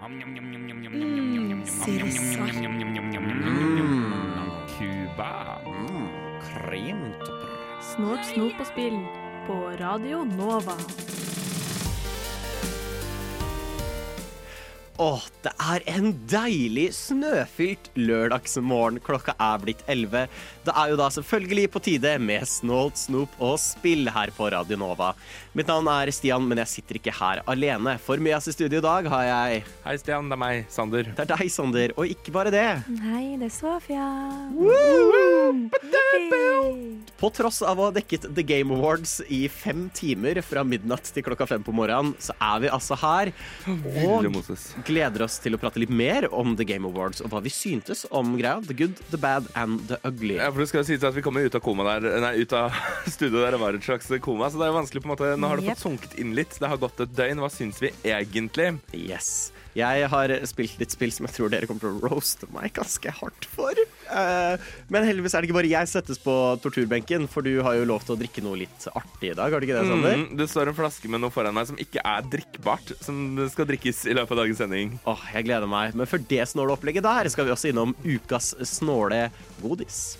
Mm, Sirisar. Cuba. Kremtopper. Snort, snop og spill på Radio Nova. Åh, det er en deilig snøfylt lørdagsmorgen. Klokka er blitt 11. Det er jo da selvfølgelig på tide med Snålt snop og spill her på Radio Nova. Mitt navn er Stian, men jeg sitter ikke her alene. For med oss i studio i dag har jeg Hei, Stian. Det er meg, Sander. Det er deg, Sander, og ikke bare det. Hei, det er Sofia. På tross av å ha dekket The Game Awards i fem timer fra midnatt til klokka fem på morgenen, så er vi altså her og. Gleder oss til å prate litt mer om The Game Awards og hva vi syntes om greia. The good, the bad and the ugly. Ja, for det skal sies at Vi kommer ut av koma der Nei, ut av studioet der det var et slags koma. Så det er jo vanskelig på en måte Nå har det fått sunket inn litt. Det har gått et døgn. Hva syns vi egentlig? Yes. Jeg har spilt litt spill som jeg tror dere kommer til å roaste meg ganske hardt for. Eh, men heldigvis er det ikke bare jeg settes på torturbenken, for du har jo lov til å drikke noe litt artig i dag, har du ikke det, Sander? Mm, det står en flaske med noe foran meg som ikke er drikkbart, som skal drikkes i løpet av dagens sending. Åh, jeg gleder meg. Men før det snåle opplegget der, skal vi også innom ukas snåle godis.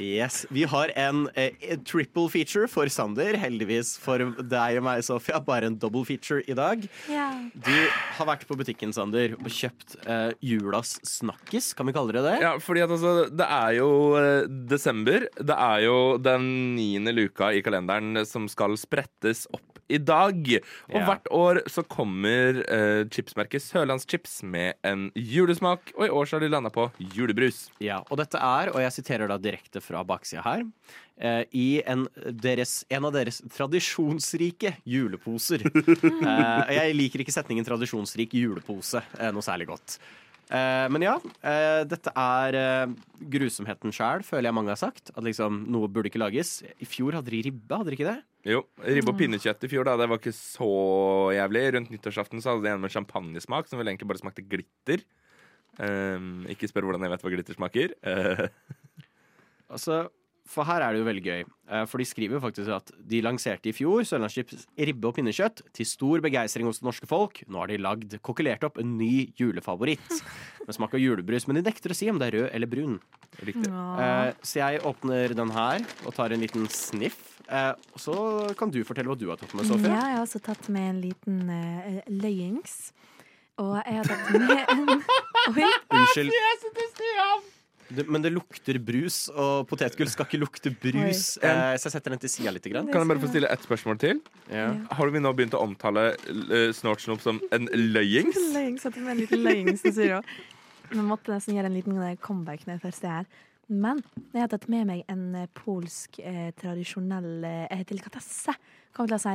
Yes, Vi har en eh, triple feature for Sander. Heldigvis for deg og meg, Sofia. Bare en double feature i dag. Ja. Du har vært på butikken, Sander, og kjøpt eh, julas snakkis. Kan vi kalle det det? Ja, fordi at altså, det er jo eh, desember. Det er jo den niende luka i kalenderen som skal sprettes opp i dag. Og Ja. hvert år så kommer uh, chipsmerket Sørlandschips med en julesmak, og i år så har de landa på julebrus. Ja, og dette er, og jeg siterer da direkte fra baksida her, eh, i en, deres, en av deres tradisjonsrike juleposer. eh, jeg liker ikke setningen 'tradisjonsrik julepose' noe særlig godt. Eh, men ja, eh, dette er eh, grusomheten sjæl, føler jeg mange har sagt. At liksom noe burde ikke lages. I fjor hadde de ribbe, hadde de ikke det? Jo, Ribbe og pinnekjøtt i fjor, da. Det var ikke så jævlig. Rundt nyttårsaften så hadde de en med champagnesmak, som vel egentlig bare smakte glitter. Um, ikke spør hvordan jeg vet hva glitter smaker. Eh, Altså, for her er det jo veldig gøy. Eh, For de skriver jo faktisk at de lanserte i fjor Sørlandschips ribbe og pinnekjøtt til stor begeistring hos det norske folk. Nå har de lagd, kokkelert opp en ny julefavoritt med smak av julebrus. Men de nekter å si om det er rød eller brun. riktig. Eh, Så jeg åpner den her og tar en liten sniff. Eh, og Så kan du fortelle hva du har tatt med, Sofie. Ja, jeg har også tatt med en liten uh, løyings. Og jeg har tatt med en Oi. Unnskyld. Det, men det lukter brus, og potetgull skal ikke lukte brus. Eh, Så jeg setter den til sida litt. Grann. Kan jeg bare få stille ett spørsmål til? Ja. Har vi nå begynt å omtale uh, Snortsnop som en løyings? Løyings. Jeg har tatt en liten løyings. som sier jo. Vi måtte nesten gjøre en liten eh, comeback når jeg først er her. Men jeg har tatt med meg en eh, polsk eh, tradisjonell eh, delikatesse. Kan vi la si.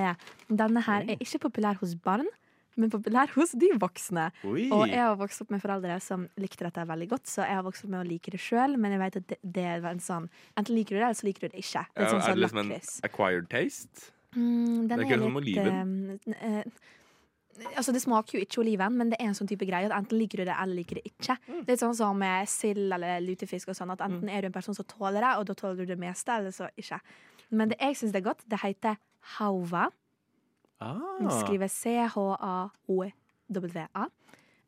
Denne her er ikke populær hos barn, men populær hos de voksne. Oi. Og jeg har vokst opp med foreldre som likte dette veldig godt, så jeg har vokst opp med å like det sjøl, men jeg vet at det, det er en sånn Enten liker du det, eller så liker du det ikke. Det er Ja, sånn er det liksom en acquired taste? Mm, den Det er er, ikke som oliven. Altså, det smaker jo ikke oliven, men det er en sånn type greie at enten liker du det, eller liker du det ikke. Mm. Litt sånn som med sild eller lutefisk og sånn, at enten er du en person som tåler det, og da tåler du det meste, eller så ikke. Men det jeg syns er godt, det heter hauva. Ah. Skriver C-H-A-O-W-A.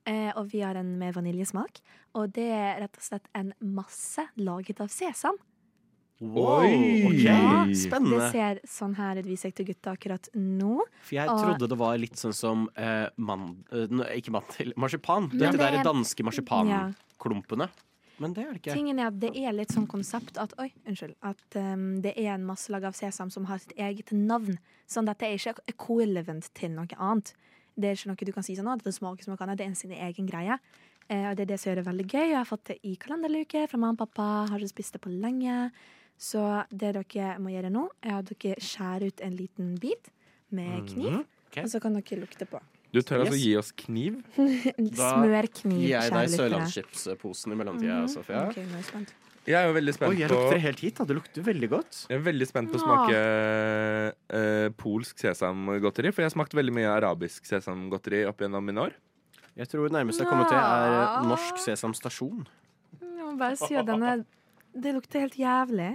Eh, og vi har en med vaniljesmak. Og det er rett og slett en masse laget av sesam. Wow, Oi. ok. Ja, Det ser sånn her ut, viser jeg til gutta akkurat nå. For jeg Og- trodde det var litt sånn som eh, man, eh, Ikke mandel, marsipan. Det Men er de det der er- danske marsipanklumpene. Men det er det ikke. Tingen er at Det er litt sånn konsept at Oi, unnskyld. At um, det er en masse lag av sesam som har sitt eget navn. Sånn at det er ikke equivalent til noe annet. Det er ikke noe du kan si sånn at det smaker som noe annet. Det er en sin egen greie. Eh, og det er det som gjør det veldig gøy. Jeg har fått det i kalenderluke fra mamma og pappa. Har ikke spist det på lenge. Så det dere må Mhm. gjøre nå, er at dere skjærer ut en liten bit med kniv. Ok. Og så kan dere lukte på. Du tør altså Yes. gi oss kniv? Da Smørkniv, Gir jeg deg sørlandschips-posen i mellomtida, Sofia? Ok, nå er jeg. Jeg er jo veldig spent Oi, jeg på lukter helt hit. da Det lukter veldig godt. Jeg er veldig spent på å smake eh, polsk sesamgodteri, for jeg har smakt veldig mye arabisk sesamgodteri opp gjennom mine år. Jeg tror det nærmest jeg kommer til er Norsk Sesam Stasjon. Jeg må bare si at denne Det lukter helt jævlig.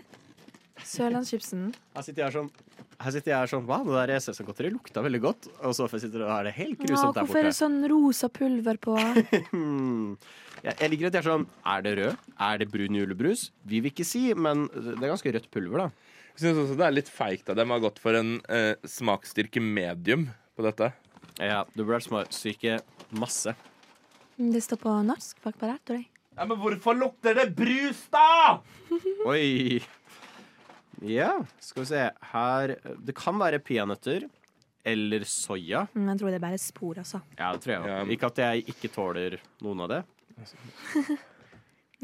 Sørlandschipsen. Her sitter jeg sånn her sitter jeg sånn, Wow, det der sesamgodteriet lukta veldig godt. Og så sitter og har det helt Ja, der borte. hvorfor er det sånn rosa pulver på? Hmm. Jeg, jeg liker at jeg er sånn Er det rød? Er det brun julebrus? Vi vil ikke si, men det er ganske rødt pulver, da. Jeg syns også det er litt feigt av dem å ha gått for en eh, smaksstyrke medium på dette. Ja, du burde vært syke masse. Det står på norsk bak på der, tror jeg. Ja, Men hvorfor lukter det brus, da?! Oi. Ja, skal vi se. Her Det kan være peanøtter eller soya. Mm, Jeg tror det er bare spor, altså. Ja, det tror jeg. Ja. Ikke at jeg ikke tåler noen av det.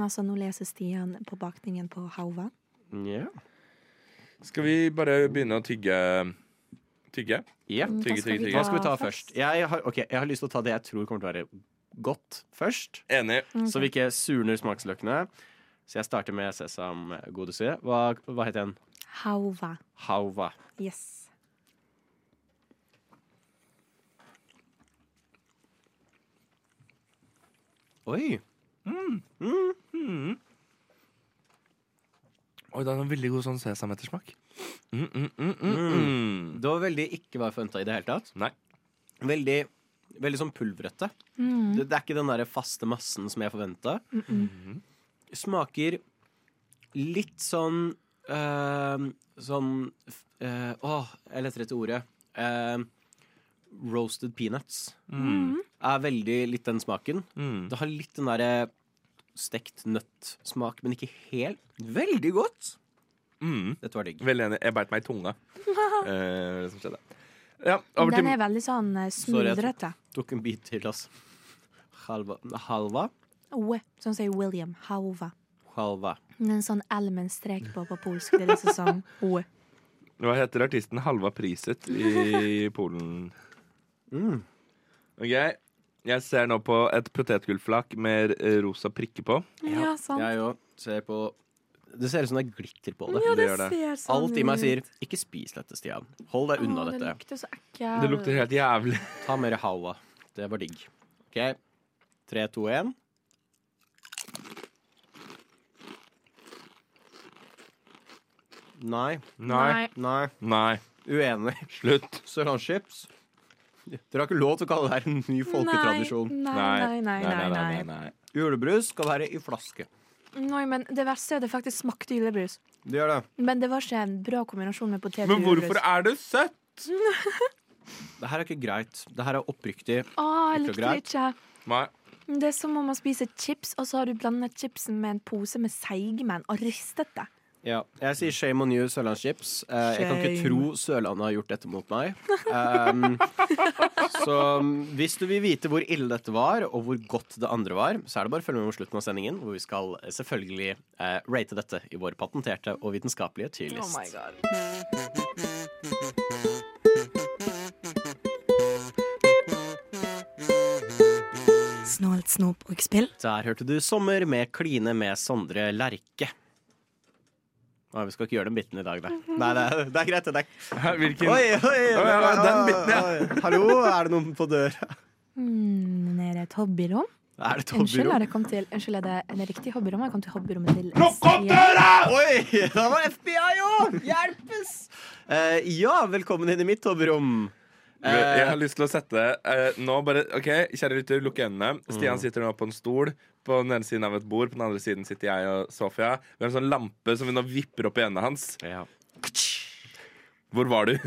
Altså, nå leser Stian på bakningen på Hauva. Ja. Skal vi bare begynne å tygge Tygge? ja. Mm, Tygge, hva tygge, tygge. Hva skal vi ta først? Jeg har, okay, jeg har lyst til å ta det jeg tror kommer til å være godt først. Enig. Okay. Så vi ikke surner smaksløkene. Så jeg starter med sesam sesamgodiset. Hva, hva heter den? Hauva. Hauva. Yes. Oi. Oi, det er en veldig god sånn sesamettersmak. Mm, mm, mm, mm, mm. Det var veldig ikke hva jeg forventa i det hele tatt. Nei. Veldig, veldig sånn pulverete. Mm. Det, det er ikke den der faste massen som jeg forventa. Smaker litt sånn uh, Sånn uh, Åh, jeg leter etter ordet. Uh, roasted peanuts. Mm. Er veldig litt den smaken. Mm. Det har litt den derre stekt nøttsmak, men ikke helt. Veldig godt. Mm. Dette var digg. Veldig enig. Jeg beit meg i tunga. Eh, det som skjedde. Ja, over Den til er veldig sånn smuldrete. Sorry, jeg. Tok en bit til, altså. Halva. Halva. Oe, sånn sier William. Halva. Halva. En sånn L med en strek på på polsk. Det er liksom sånn oe. Hva heter artisten Halva Priset i Polen? Mm. Ok, Jeg ser nå på et potetgullflak med rosa prikker på. Ja, sant. Jeg òg ser på Det ser ut som det er glitter på det. Ja, det det gjør det. ser sånn Alt i meg sier 'ikke spis dette, Stian'. Hold deg unna Åh, Det dette. lukter så. Det lukter helt jævlig. Ta mer halva. Det var digg. OK. Tre, to, én. Nei. Nei. Nei. Nei. Uenig. Slutt. Sørlandschips. Dere har ikke lov til å kalle det her en ny folketradisjon. Nei, nei, nei, nei, nei, nei. Julebrus skal være i flaske. Nei, men det verste er at det faktisk smakte julebrus. Det gjør det. Men det var ikke en bra kombinasjon med potet og Men hvorfor julebrus. er det søtt? Det her er ikke greit. Det her er oppriktig. Å, jeg likte det ikke. Nei. Det er som om man spiser chips, og så har du blandet chipsen med en pose med seigmenn og ristet det. Ja. Jeg sier shame on you, Sørlandschips. Eh, jeg kan ikke tro Sørlandet har gjort dette mot meg. Um, så hvis du vil vite hvor ille dette var, og hvor godt det andre var, så er det bare å følge med mot slutten av sendingen, hvor vi skal eh, selvfølgelig eh, rate dette i vår patenterte og vitenskapelige tyrlist. Oh Snålt snop og spill. Der hørte du 'Sommer med Kline med Sondre Lerche'. Å, vi skal ikke gjøre den biten i dag, nei. Nei, det er, det er greit. Det er. Hvilken Oi, oi, Oi, oi, den biten, ja. Hallo, er det noen på døra? Mm, er det et hobbyrom? Er det et Unnskyld, hobbyrom? har jeg kommet til Unnskyld, er det en riktig hobbyrom? Jeg kom til hobbyrommet til Lukk opp døra! Oi, det var FBI òg! Hjelpes! Uh, ja, velkommen inn i mitt hobbyrom. Eh, Jeg har lyst til å sette eh, nå bare, ok, Kjære lytter, lukk øynene. Stian sitter nå på en stol. På den ene siden av et bord, på den andre siden sitter jeg og Sofia. Vi har en sånn lampe som vi nå vipper opp i øynene hans. ja. Hvor var du?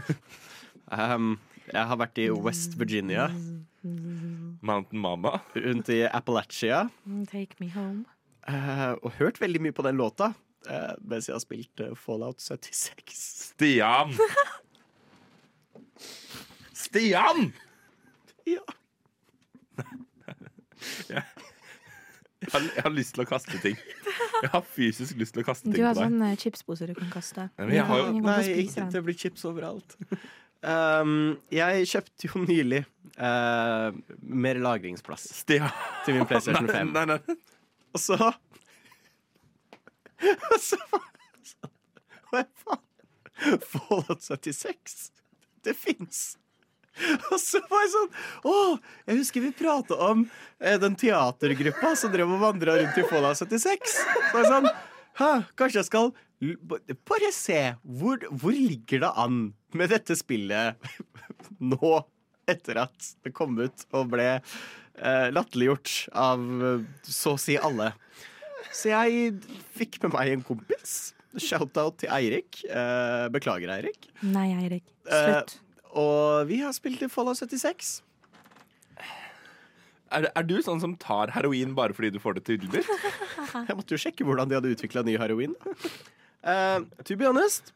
Um, jeg har vært i West Virginia, Mountain Mama. rundt i Appalachia, Mm, Take me home. Uh, og hørt veldig mye på den låta uh, mens jeg har spilt uh, Fallout 76. Stian! Stian! Ja. Jeg har, jeg har lyst til å kaste ting. Jeg har fysisk lyst til å kaste Du ting har på deg. sånn eh, chipspose du kan kaste. Ja, men jeg har jo- Ingen kommer til å Nei, spise ikke, den. det blir chips overalt. Um, jeg kjøpte jo nylig eh, mer lagringsplass Stian. til min PlayStation 5. Nei, nei, nei. Og så Og så sånn Hva faen? Fallout 76. Det fins. Og så var jeg sånn Å, jeg husker vi prata om eh, den teatergruppa som drev og vandra rundt i Folla 76. Så jeg sånn Hæ, kanskje jeg skal bare se hvor, hvor ligger det an med dette spillet nå, etter at det kom ut og ble eh, latterliggjort av eh, så å si alle. Så jeg fikk med meg en kompis. Shout-out til Eirik. Eh, beklager, Eirik. Nei, Eirik. Eh, Slutt. Og vi har spilt i Fallout 76. Er, er du sånn som tar heroin bare fordi du får det tilbudt? Jeg måtte jo sjekke hvordan de hadde utvikla ny heroin. Uh, to be honest,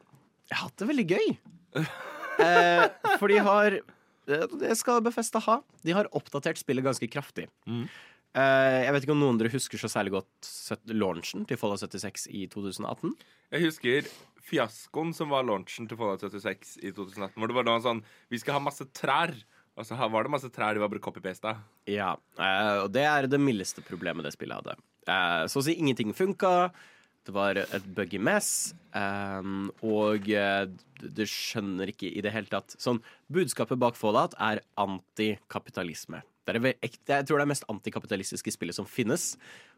jeg har hatt det veldig gøy. Uh, for de har eh, Det skal Befesta ha. De har oppdatert spillet ganske kraftig. Mm. Eh, jeg vet ikke om noen av dere husker så særlig godt launchen til Fallout 76 i 2018. Jeg husker fiaskoen som var launchen til Fallout 76 i 2018. Hvor det var noe sånn Vi skal ha masse trær. Og så var det masse trær de var bare copy-pasta. Ja, uh, og det er det mildeste problemet det spillet hadde. Uh, så å si ingenting funka. Det var et buggy mess, um, og du skjønner ikke i det hele tatt Sånn, Budskapet bak Fallout er antikapitalisme. Det er jeg tror det er mest antikapitalistiske spillet som finnes,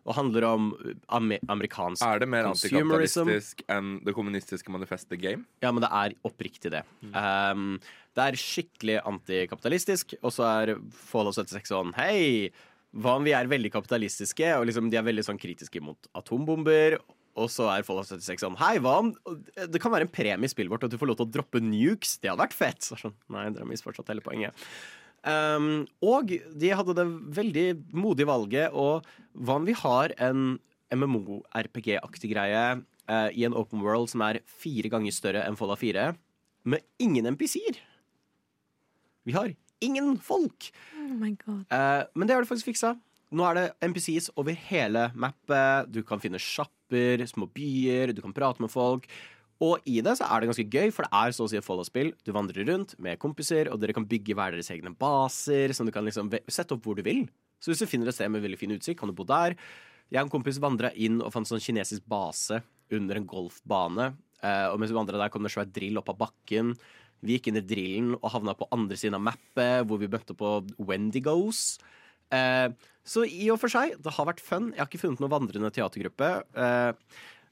og handler om amer amerikansk Er det mer antikapitalistisk enn det kommunistiske manifestet Game? Ja, men det er oppriktig det. Um, det er skikkelig antikapitalistisk, og så er Fallout 76 sånn Hei, hva om vi er veldig kapitalistiske? Og liksom, de er veldig sånn kritiske mot atombomber. Og så er Fallout 76 sånn Hei, hva om Det kan være en premie i spillet vårt at du får lov til å droppe nukes. Det hadde vært fett. Så sånn, Nei, dere har misforstått hele poenget. Um, og de hadde det veldig modige valget, og hva om vi har en MMO-RPG-aktig greie uh, i en open world som er fire ganger større enn Fallout 4, med ingen MPC-er? Vi har ingen folk! Oh my god. Eh, men det har de faktisk fiksa. Nå er det NPCs over hele mappet. Du kan finne sjapper, små byer, du kan prate med folk. Og i det så er det ganske gøy, for det er så å si et Follow-spill. Du vandrer rundt med kompiser, og dere kan bygge hver deres egne baser. Som du kan liksom sette opp hvor du vil. Så hvis du finner et sted med veldig fin utsikt, kan du bo der. Jeg og en kompis vandra inn og fant sånn kinesisk base under en golfbane. Eh, og mens vi vandra der, kom det en svær drill opp av bakken. Vi gikk inn i drillen og havna på andre siden av mappet, hvor vi møtte på Wendigos. Eh, så i og for seg, det har vært fun. Jeg har ikke funnet noen vandrende teatergruppe.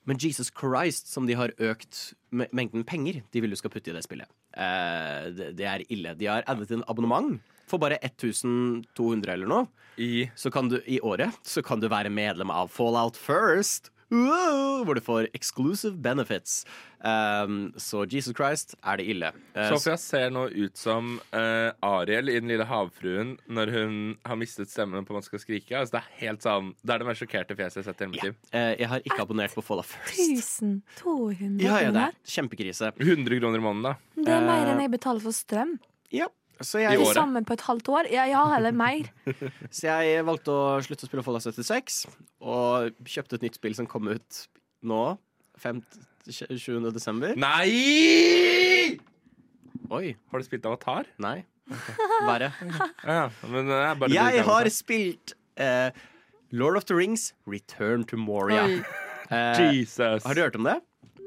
Men Jesus Christ, som de har økt mengden penger de vil du skal putte i det spillet. Eh, det, det er ille. De har addet en abonnement for bare 1200 eller noe. I Så kan du, I året så kan du være medlem av Fallout First. Wow, hvor du får exclusive benefits. Um, så Jesus Christ er det ille. Uh, Sofia ser nå ut som uh, Ariel i Den lille havfruen når hun har mistet stemmen på man skal skrike. Altså, det er helt sånn Det er det mest sjokkerte fjeset jeg har sett i hele mitt liv. eh, jeg har ikke abonnert på Fallout First. 1200 Ja, ja, det er kjempekrise. 100 kroner i måneden, da. Det er mer enn jeg betaler for strøm. Ja, så jeg, I året. sammen på et halvt år. Ja, ja, eller mer. så jeg valgte å slutte å spille Fallout 76, og kjøpte et nytt spill som kom ut nå. 5. 7. desember. Nei! Oi. Har du spilt Avatar? Nei. Verre. Ja, men det er bare Jeg har spilt uh, Lord of the Rings Return to Moria. Eh, Jesus. har du hørt om det?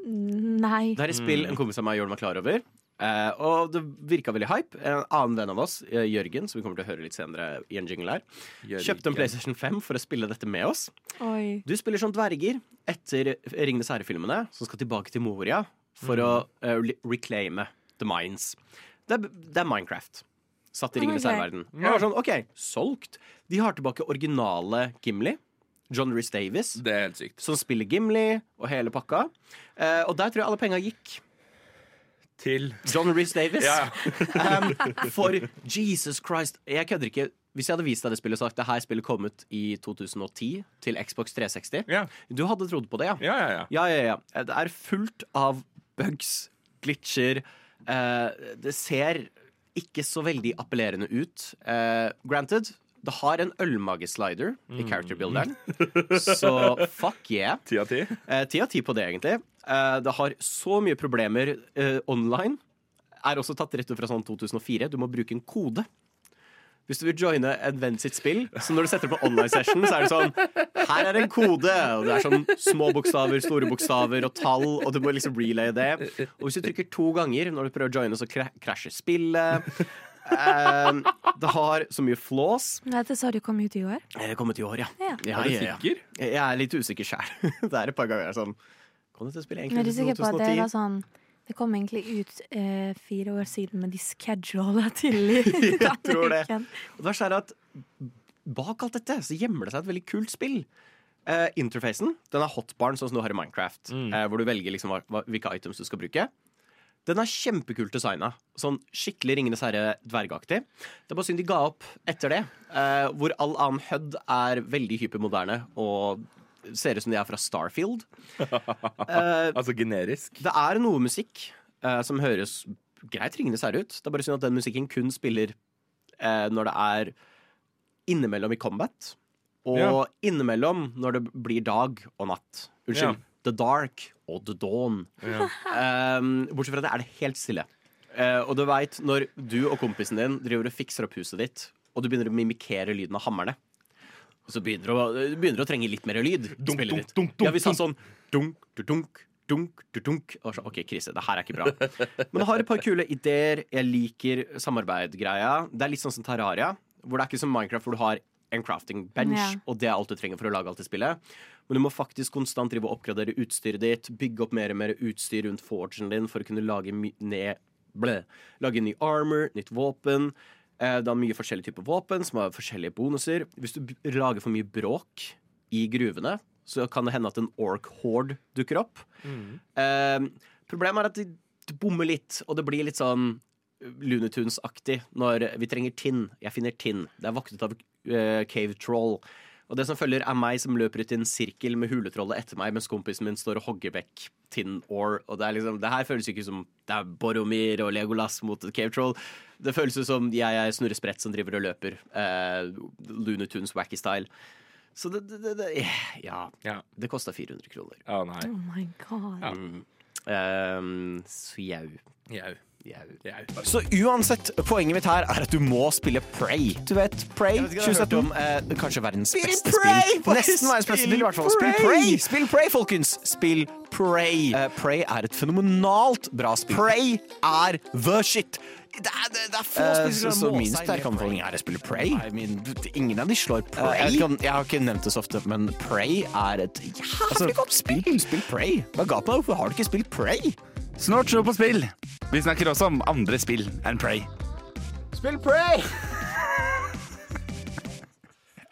Nei. Det er et spill en kompis av meg gjorde meg klar over. Eh, og det virka veldig hype. En annen venn av oss, eh, Jørgen, som vi kommer til å høre litt senere i en jingle her, Jørgen. kjøpte en PlayStation 5 for å spille dette med oss. Oi. Du spiller som dverger etter Ringenes herre-filmene, som skal tilbake til Moria for å uh, reclaime The Mines. Det er, det er Minecraft. Satt i Ringenes Ok. herre-verden. Okay. Yeah. sånn, OK, solgt. De har tilbake originale Gimli. John Rhys Davis. Som spiller Gimli og hele pakka. Eh, og der tror jeg alle penga gikk. Til John Rhys Davis. Ja. um, for Jesus Christ. Jeg kødder ikke. Hvis jeg hadde vist deg det spillet og sagt det her spillet kom ut i 2010 til Xbox 360, Ja, du hadde trodd på det, ja? ja, ja. ja. Ja, ja, ja. Det er fullt av bugs, glitcher. uh, det ser ikke så veldig appellerende ut. Uh, granted, det har en ølmageslider i character-builderen. Så fuck yeah. Ti av ti. Eh, Ti av ti på det, egentlig. Eh, det har så mye problemer eh, online er også tatt rett ut fra sånn 2004. Du må bruke en kode. Hvis du vil joine en venn sitt spill, så når du setter på online session, så er det sånn Her er en kode! Og det er sånn små bokstaver, store bokstaver og tall, og du må liksom relaye det. Og hvis du trykker to ganger når du prøver å joine, så krasjer spillet. Um, det har så mye flaws. Dette sa du kom ut i år. Det er kommet i år, ja. Ja. ja, Er du ja, ja. sikker? Jeg er litt usikker sjæl. Det er et par ganger Kan dette spillet jeg er sikker på at det 2010? var sånn Det kom egentlig ut eh, fire år siden, men de schedula til i Jeg tror det. Og det verste er at bak alt dette så gjemmer det seg et veldig kult spill. Eh, interfacen den er hotbarn, sånn som du har i Minecraft. Eh, hvor du velger liksom hva, hva, hvilke items du skal bruke. Den er kjempekult designa. Sånn skikkelig Ringenes herre dvergaktig. Det er bare synd de ga opp etter det. eh, hvor all annen HUD er veldig hypermoderne og ser ut som de er fra Starfield. uh, Altså generisk. det er noe musikk uh, som høres greit ringende særlig ut. Det er bare synd at den musikken kun spiller uh, når det er innimellom i combat. Og Ja. innimellom når det blir dag og natt. Unnskyld. Ja. The dark og the dawn. Ja. Bortsett fra det er det helt stille. Og du veit når du og kompisen din driver og fikser opp huset ditt, og du begynner å mimikere lyden av hammerne, og så begynner du å, begynner å trenge litt mer lyd Dunk, spillet dunk, dunk, dunk, ja, hvis han sånn dunk, du, dunk, dunk, du, dunk og så, OK, krise. Det her er ikke bra. Men jeg har et par kule ideer. Jeg liker samarbeidgreia. Det er litt sånn som Terraria, hvor det er ikke som Minecraft, hvor du har en crafting bench, Ja. og det er alt du trenger for å lage alt i spillet. Men du må faktisk konstant drive og oppgradere utstyret ditt, bygge opp mer og mer utstyr rundt forgen din for å kunne lage, my ned, ble, lage ny armor, nytt våpen. Eh, Det er mye forskjellige typer våpen som har forskjellige bonuser. Hvis du lager for mye bråk i gruvene, så kan det hende at en orc horde dukker opp. Eh, problemet er at de, bommer litt, og det blir litt sånn Looney Tunes-aktig når vi trenger tinn. Jeg finner tinn. Det er voktet av uh, cave troll. Og det som følger, er meg som løper ut i en sirkel med huletrollet etter meg, mens kompisen min står og hogger vekk tin ore. Og det er liksom, det her føles ikke som det er Boromir og Legolas mot et cave troll. Det føles jo som jeg er Snurre Sprett som driver og løper. Eh, Looney Tunes wacky style. Så det, det, det, det Ja. Ja. Det kosta 400 kroner. Å nei. Oh my god. Ja. Um, så jau. Jau. Så uansett, poenget mitt her er at du må spille Prey. Du vet, Prey Jeg vet ikke hva jeg har hørt 2017. om, Eh, kanskje verdens Spill beste spill. Nesten verdens beste Spill spill, i hvert fall. Spill Prey! Prey! Spill Prey, folkens! Spill Prey. Eh, Prey er et fenomenalt bra spill. Prey er the shit. Det er, det, det er få uh, spillere så- som må min sterke anbefaling er å spille Prey. I mean, ingen av de slår Prey. Eh, jeg kan, jeg har ikke nevnt det så ofte, men Prey er et jævlig Altså, godt spill. Spill Prey. Hva ga på deg? Hvorfor har du ikke spilt Prey? Snart show på spill. Vi snakker også om andre spill enn Prey. Spill Prey!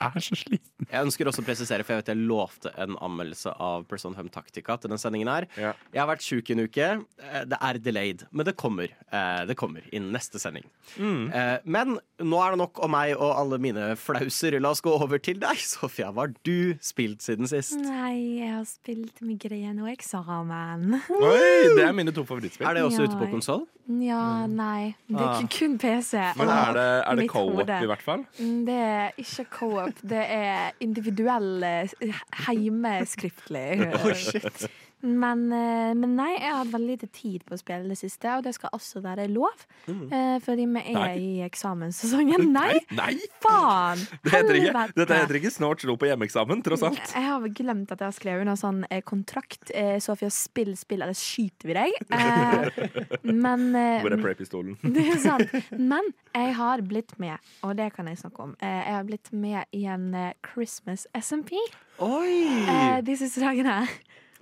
Jeg er så sliten. Jeg ønsker også å presisere, for jeg vet jeg lovte en anmeldelse av Person 5 Tactica til den sendingen her. Ja. Jeg har vært sjuk i en uke. Eh, Det er delayed, men det kommer. Eh, Det kommer innen neste sending. Mm. Men nå er det nok om meg og alle mine flauser. La oss gå over til deg, Sofia. Hva har du spilt siden sist? Nei, jeg har spilt migrene og eksamen. Oi, det er mine to favorittspill. Er det også Ja, ute på konsoll? Ja, nei. Det er ikke kun PC. Men er det, er det co-op i hvert fall? Mm, Det er ikke co-op, det er individuell eh, heimeskriftlig. Oh, eh, men nei, jeg har hatt veldig lite tid på å spille det siste, og det skal også være lov. Mm. Fordi vi er Nei. i eksamenssesongen. Nei, Nei! faen! Det heter ikke, dette heter ikke snart slo på hjemmeeksamen, tross alt. Jeg har glemt at jeg har skrevet under sånn eh, kontrakt. Eh, Sofia, spill, spill, eller skyter vi deg? Eh, men eh, Hvor er Prey-pistolen? Det er sant. Men jeg har blitt med, og det kan jeg snakke om. Eh, Jeg har blitt med i en eh, Christmas SMP Oi! disse dagene.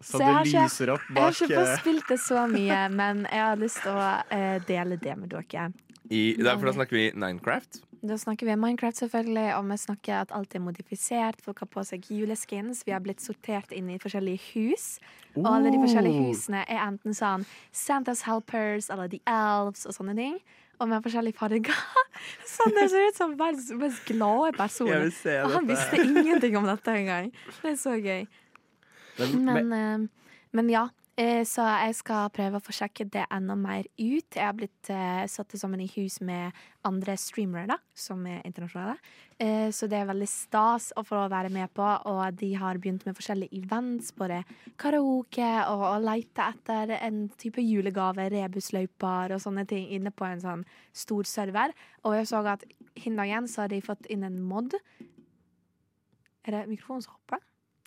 Så har det ikke- lyser opp Jeg har ikke eh, fått spilt det så mye, men jeg har lyst til å eh, dele det med dere. I, derfor da snakker vi Ninecraft. Da snakker vi Minecraft, selvfølgelig, og vi snakker at alt er modifisert. Folk har på seg juleskins. Vi har blitt sortert inn i forskjellige hus. Og alle de forskjellige husene er enten sånn Santas Helpers eller The Elves og sånne ting. Og med forskjellige farger. Sånn det ser ut som verdens mest glade person. Jeg vil se Og han visste ingenting om dette engang. Det er så gøy. Men- Men, eh, men ja. Eh, Så jeg skal prøve å få sjekket det enda mer ut. Jeg har blitt eh, satt sammen i hus med andre streamere, da, som er internasjonale. Eh, så det er veldig stas å få være med på, og de har begynt med forskjellige events, både karaoke og å lete etter en type julegave, rebusløyper og sånne ting inne på en sånn stor server. Og jeg så at hin dagen så har de fått inn en mod. Er det mikrofonen som hopper?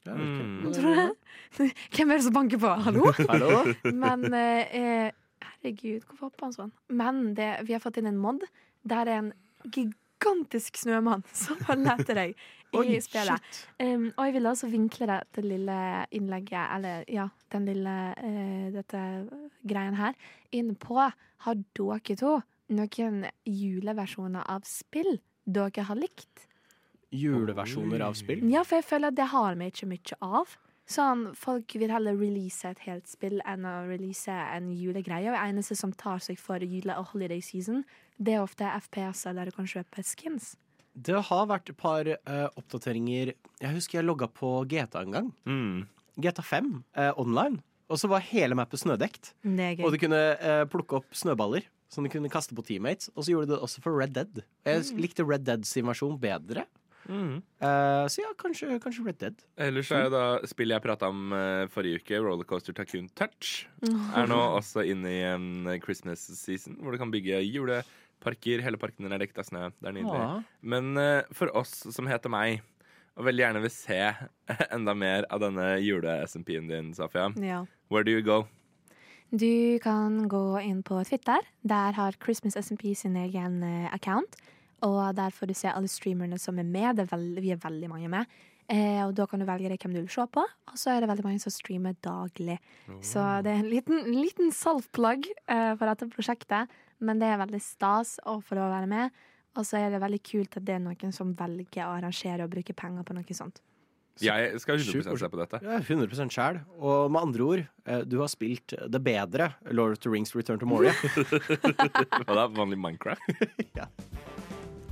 Mm. Tror du det? Hvem er det som banker på? Hallo? Hallo? Men eh, eh, herregud, hvorfor hopper han sånn? Men det, vi har fått inn en mod der det er en gigantisk snømann som følger etter deg i spillet. Um, og jeg ville også vinkle dette lille innlegget, eller ja, den lille uh, dette greien her, inn på Har dere to noen juleversjoner av spill dere har likt? Juleversjoner av spill? Ja, for jeg føler at det har vi ikke mye av. Sånn, Folk vil heller release et helt spill enn å release en julegreie. Og eneste som tar seg for jule- og holiday season, det er ofte FPS-er der du kan kjøpe skins. Det har vært et par uh, oppdateringer Jeg husker jeg logga på GTA en gang. Mm. GTA 5 uh, online. Og så var hele mappet snødekt. Og du kunne uh, plukke opp snøballer som du kunne kaste på teammates. Og så gjorde du det også for Red Dead. Jeg likte Red Dead sin versjon bedre. Mm. Uh, så ja, kanskje, kanskje Red Dead. Ellers er jo da spillet jeg prata om uh, forrige uke, Rollercoaster Tacoon Touch, er nå også inne i en Christmas season, hvor du kan bygge juleparker. Hele parken din er dekket av snø. Det er nydelig. Ja. Men uh, for oss som heter meg, og veldig gjerne vil se enda mer av denne jule-SMP-en din, Safia, Ja. where do you go? Du kan gå inn på Twitter. Der har Christmas SMP sin egen eh, account. Og der får du se alle streamerne som er med. Det er veldig, vi er veldig mange med. Eh, og da kan du velge deg hvem du vil se på. Og så er det veldig mange som streamer daglig. Så det er en liten, en liten self-plug eh, for dette prosjektet. Men det er veldig stas å få lov å være med. Og så er det veldig kult at det er noen som velger å arrangere og bruke penger på noe sånt. Jeg skal 100 Sjukt se på dette. Ja, 100% sjæl. Og med andre ord, eh, du har spilt det bedre Lord of the Rings Return to Moria. og det er Vanlig Minecraft?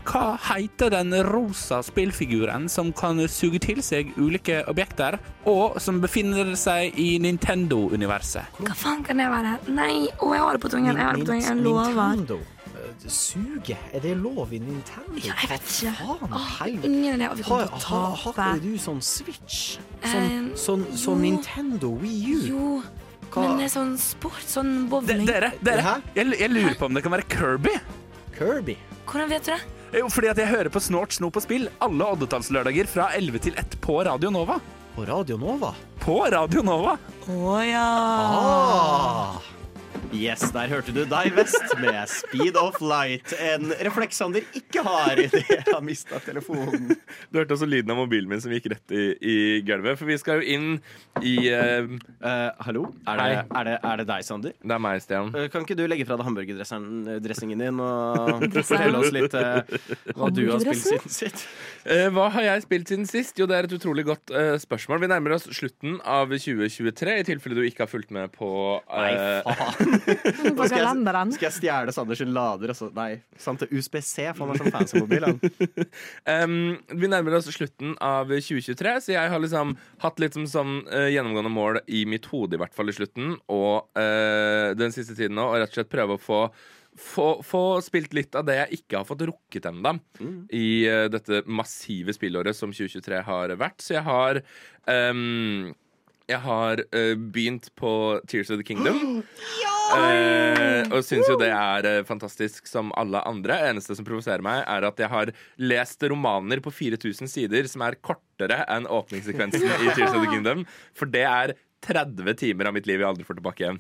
Hva heter den rosa spillfiguren som kan suge til seg ulike objekter, og som befinner seg i Nintendo-universet? Hva faen kan det være? Nei, å, jeg har det på tungen. Jeg har det på tungen. Jeg lover. Nintendo. Eh, Suge? Er det lov i Nintendo? Ja, jeg vet ikke. Faen? Åh, ingen idé. Vi Har, kommer til å tape. har ikke du sånn Switch? Sånn, Sånn, sånn, sånn. Nintendo Wii U? Jo, Hva- men det er sånn sport, sånn bowling. dere, dere jeg, jeg lurer på om det kan være Kirby? Kirby? Hvordan vet du det? Jo, fordi at jeg hører på Snort, snop og spill alle oddetallslørdager fra 11 til 1 på Radio Nova. På Radio Nova? På Radio Nova! Å ja. Ah! Yes, der hørte du deg vest med Speed of Light. En refleks Sander ikke har idet jeg har mista telefonen. Du hørte også lyden av mobilen min som gikk rett i, i gulvet. For vi skal jo inn i uh... Uh, hallo? Er det, er, det, er det deg, Sander? Det er meg, Stian. Uh, Kan ikke du legge fra deg hamburgerdressingen din og fortelle oss litt hva du har spilt siden sitt? Eh, hva har jeg spilt siden sist? Jo, det er et utrolig godt eh, spørsmål. Vi nærmer oss slutten av 2023, i tilfelle du ikke har fulgt med på Nei, eh, faen. På Skal jeg, skal jeg stjele Sanders lader? Også? Nei, sant til USBC, for han har sånn fancy mobil. Han. Vi nærmer oss slutten av 2023, så jeg har liksom hatt litt som sånn uh, gjennomgående mål i mitt hode, i hvert fall i slutten, og uh, den siste tiden nå, og rett og slett prøve å få få, få spilt litt av det jeg ikke har fått rukket ennå i uh, dette massive spillåret som 2023 har vært. Så jeg har um, Jeg har uh, begynt på Tears of the Kingdom. Eh, og syns jo det er eh, fantastisk som alle andre. Det Eneste som provoserer meg, er at jeg har lest romaner på 4000 sider som er kortere enn åpningssekvensen i Tears of the Kingdom. For det er 30 timer av mitt liv jeg aldri får tilbake igjen.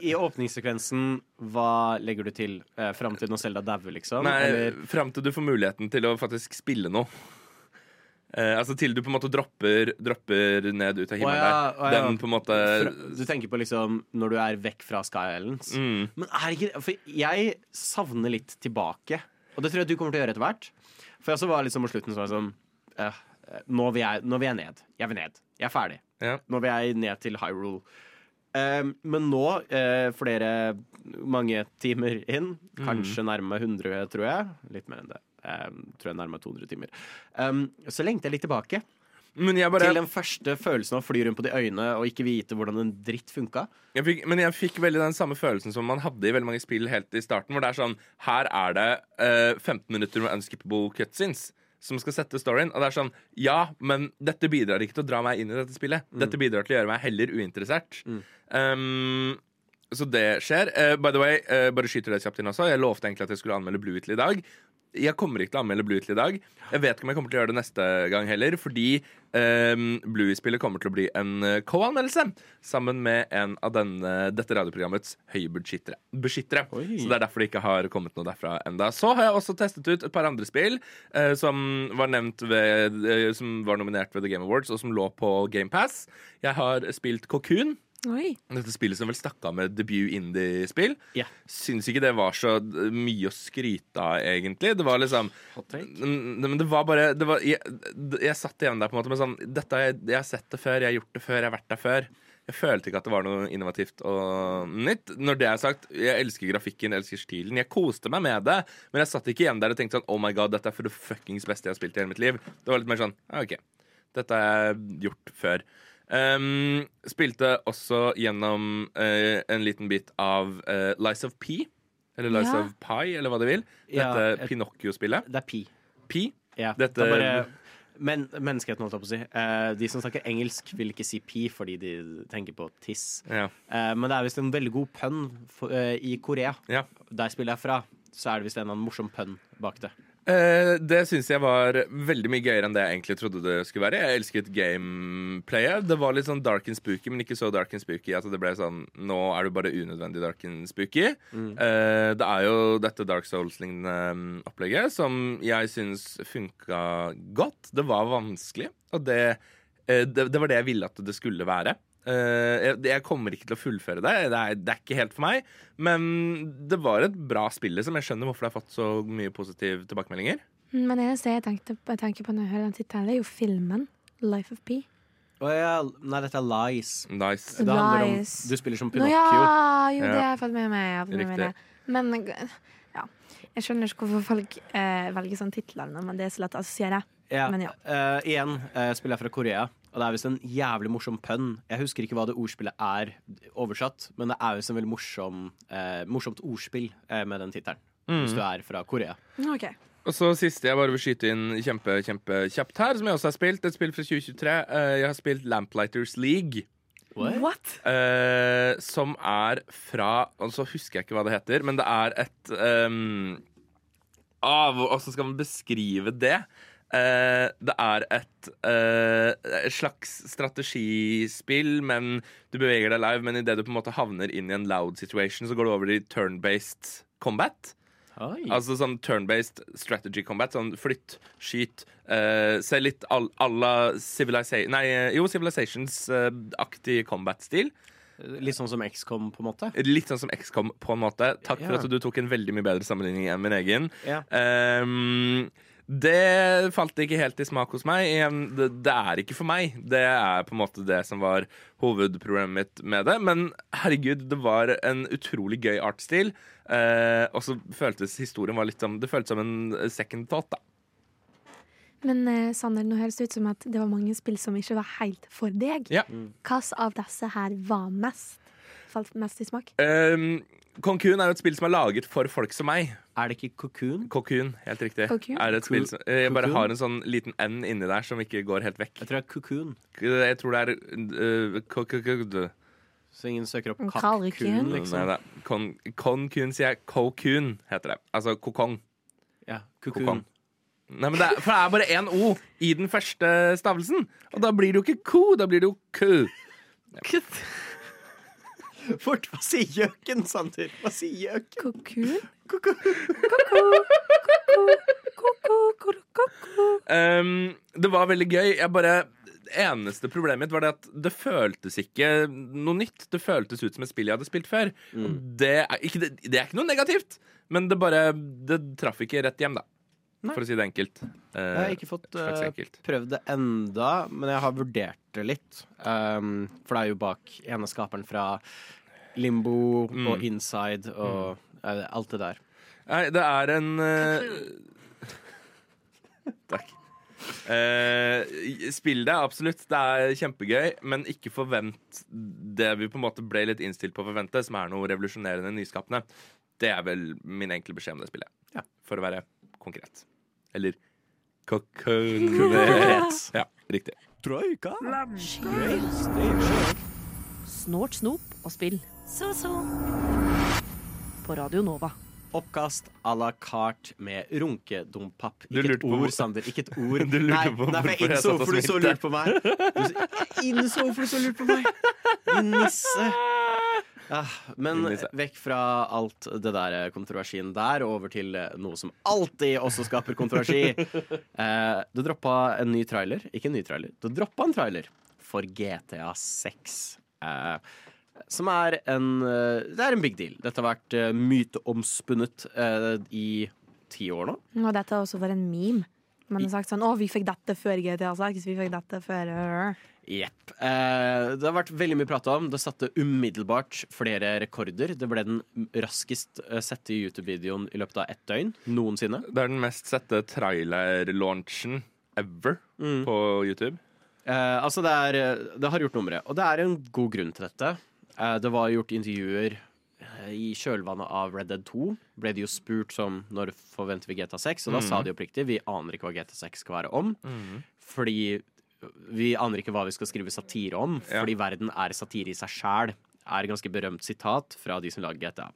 I åpningssekvensen, hva legger du til? Eh, Fram til når Selda dauer, liksom? Nei, Eller Fram til du får muligheten til å faktisk spille noe. Eh, altså Til du på en måte dropper, dropper ned ut av himmelen Å ja, å ja. Den på en måte Du tenker på liksom når du er vekk fra Sky Islands? mm. Men er ikke For jeg savner litt tilbake. Og det tror jeg du kommer til å gjøre etter hvert. For jeg også var liksom på slutten så var jeg sånn eh, eh, nå, vil jeg, nå vil jeg ned. Jeg vil ned. Jeg er ferdig. Ja. Nå vil jeg ned til Hyrule. Um, men nå, eh, flere mange timer inn, kanskje nærme 100, tror jeg. Litt mer enn det. Um, tror jeg nærmere 200 timer. Um, så lengter jeg litt tilbake. Men jeg bare Til den første følelsen av å fly rundt på de øyene og ikke vite hvordan en dritt funka. jeg fikk, Men jeg fikk veldig den samme følelsen som man hadde i veldig mange spill helt i starten. Hvor det er sånn Her er det uh, 15 minutter med unskippable cutscenes som skal sette storyen. Og det er sånn Ja, men dette bidrar ikke til å dra meg inn i dette spillet. Dette bidrar til å gjøre meg heller uinteressert. Um, så det skjer. Uh, by the way, uh, bare skyter det kjapt inn også. Jeg lovte egentlig at jeg skulle anmelde Blue Whittle i dag. Jeg kommer ikke til å anmelde Blue til i dag. Jeg vet ikke om jeg kommer til å gjøre det neste gang heller, fordi um, Bluey-spillet kommer til å bli en eh, co-anmeldelse sammen med en av denne, dette radioprogrammets høybeskyttere. Beskyttere. Så det er derfor det ikke har kommet noe derfra enda. Så har jeg også testet ut et par andre spill uh, som var ved, uh, Som var nominert ved The Game Awards, og som lå på GamePass. Jeg har spilt Cocoon. Oi. Dette spillet som vel stakk av med debut indie-spill. Yeah. Syns ikke det var så mye å skryte av, egentlig. Det var liksom Men det var bare det var, jeg, jeg satt igjen der på en måte med sånn Dette har jeg, jeg har sett det før, jeg har gjort det før, jeg har vært der før. Jeg følte ikke at det var noe innovativt og nytt. Når det er sagt, jeg elsker grafikken, jeg elsker stilen. Jeg koste meg med det, men jeg satt ikke igjen der og tenkte sånn Oh my god, dette er for det fuckings beste jeg har spilt i hele mitt liv. Det var litt mer sånn OK, dette har jeg gjort før. Um, spilte også gjennom uh, en liten bit av uh, Lies of P. Eller Lies Ja. of Pi, eller hva de vil. Dette ja, Pinocchio-spillet. Det er pi. Pi. Ja, Dette- det bare men, menneskeheten, holdt jeg på å si. Uh, de som snakker engelsk, vil ikke si pi fordi de tenker på tiss. Ja. Uh, men det er visst en veldig god pønn for, eh, i Korea. ja. Der spiller jeg fra. Så er det visst en eller annen morsom pønn bak det. Eh, det syns jeg var veldig mye gøyere enn det jeg egentlig trodde det skulle være. Jeg elsket gameplayet. Det var litt sånn dark and spooky, men ikke så dark and spooky at det ble sånn Nå er du bare unødvendig dark and spooky. Eh, det er jo dette Dark Souls-lignende mm, opplegget som jeg syns funka godt. Det var vanskelig, og det, uh, det, det var det jeg ville at det skulle være. Eh, jeg, jeg kommer ikke til å fullføre det. Det er, det er ikke helt for meg. Men det var et bra spill, liksom. Jeg skjønner hvorfor det har fått så mye positive tilbakemeldinger. Men det eneste jeg tenkte på, jeg tenker på når jeg hører den tittelen, er jo filmen. Life of P. Å ja, nei, dette er Lies. Nice. Det handler om Du spiller som Nå Pinocchio. ja, jo, det har jeg fått med meg. Fått med meg Men ja, jeg skjønner ikke hvorfor folk eh, velger sånn titler men det er så lett å assosiere. Ja. Men ja. Uh, igjen uh, spiller jeg fra Korea, og det er visst en jævlig morsom pønn. Jeg husker ikke hva det ordspillet er oversatt, men det er visst en veldig morsom, eh, morsomt ordspill eh, med den tittelen. Hvis du er fra Korea. Okay. Og så siste jeg bare vil skyte inn kjempe, kjempe kjapt her, som jeg også har spilt. Et spill fra 2023. Eh, jeg har spilt Lamplighters League. What? eh, som er fra Og så husker jeg ikke hva det heter, men det er et um, ah, Hvordan skal man beskrive det? Eh, det er et uh, slags strategispill, men du beveger deg live. Men idet du på en måte havner inn i en loud situation, så går du over i turn-based combat. Oi. Altså sånn turn-based strategy combat. Sånn flytt, skyt. Uh, se litt à la Civilization Nei, jo, Civilizations-aktig combat-stil. Litt sånn som XCOM, på en måte. Litt sånn som XCOM på en måte. Takk for at du tok en veldig mye bedre sammenligning enn min egen. Ja. Ehm, det falt ikke helt i smak hos meg. Det, det er ikke for meg. Det er på en måte det som var hovedproblemet mitt med det. Men herregud, det var en utrolig gøy artsstil. Eh, og så føltes historien var litt som Det føltes som en second thought, da. Men eh, Sander, nå høres det ut som at det var mange spill som ikke var helt for deg. Ja. Hvilke av disse her var mest? Falt mest i smak? Um, Cocoon er jo et spill som er laget for folk som meg. Er det ikke Cocoon? Cocoon, helt riktig. Cocoon? Er et spill som, jeg bare har en sånn liten N inni der som ikke går helt vekk. Jeg tror det er Cocoon. Jeg tror det er uh, ko- ko- ko- Så ingen søker opp Cocoon, liksom. Nei Kon Konkun, sier jeg. Cocoon heter det. Altså kokong. Ja, kokun Cocoon. Nei, men det er, for det er bare én O i den første stavelsen. Og da blir det jo ikke ko, da blir det jo ku. Fort, hva sier gjøken, Sander? Hva sier gjøken? Kokun? Um, det var veldig gøy. Jeg bare Eneste problemet mitt var det at det føltes ikke noe nytt. Det føltes ut som et spill jeg hadde spilt før. Mm. det, er ikke, det, det er ikke noe negativt, men det bare Det traff ikke rett hjem, da. For å si det enkelt. Eh, Jeg har ikke fått eh, prøvd det enda, men jeg har vurdert det litt. Um, for det er jo bak ene skaperen fra Limbo Mm. og Inside og eh, alt det der. Nei, det er en uh, Takk. Eh, spill det, absolutt. Det er kjempegøy, men ikke forvent det vi på en måte ble litt innstilt på å forvente, som er noe revolusjonerende nyskapende. Det er vel min enkle beskjed om det spillet. Ja. For å være konkret. Eller konkret. Ja, riktig. Troika. Snort, snop og spill. Så-så. På Radio Nova. Oppkast à la carte med runkedompap. Du Ikke et ord, Sander. Ikke et ord. Du lurte nei, på nei, for jeg innså hvorfor du så lurt på meg. Du innså hvorfor du så lurt på meg. Din nisse. Ja, men vekk fra alt det der eh, kontroversien der, og over til eh, noe som alltid også skaper kontroversi. Eh, du droppa en ny trailer. Ikke en ny trailer, du droppa en trailer for GTA 6. Eh, som er en Det er en big deal. Dette har vært myteomspunnet eh, i ti år nå. Og dette har også vært en meme. Man har sagt sånn 'Å, vi fikk dette før GTA 6'. Vi fikk dette før øh». Jepp. Eh, det har vært veldig mye prat om. Det satte umiddelbart flere rekorder. Det ble den raskest eh, sette YouTube-videoen i løpet av ett døgn noensinne. Det er den mest sette trailer-launchen ever Mm. på YouTube. Eh, altså, det, er, eh, det har gjort nummeret. Og det er en god grunn til dette. Eh, det var gjort intervjuer i kjølvannet av Red Dead 2. Ble de jo spurt som når forventer vi GTA 6, og da sa de oppriktig vi aner ikke hva GTA 6 skal være om. Fordi vi aner ikke hva vi skal skrive satire om, Ja. fordi verden er satire i seg sjæl. Er et ganske berømt sitat fra de som lager GTA.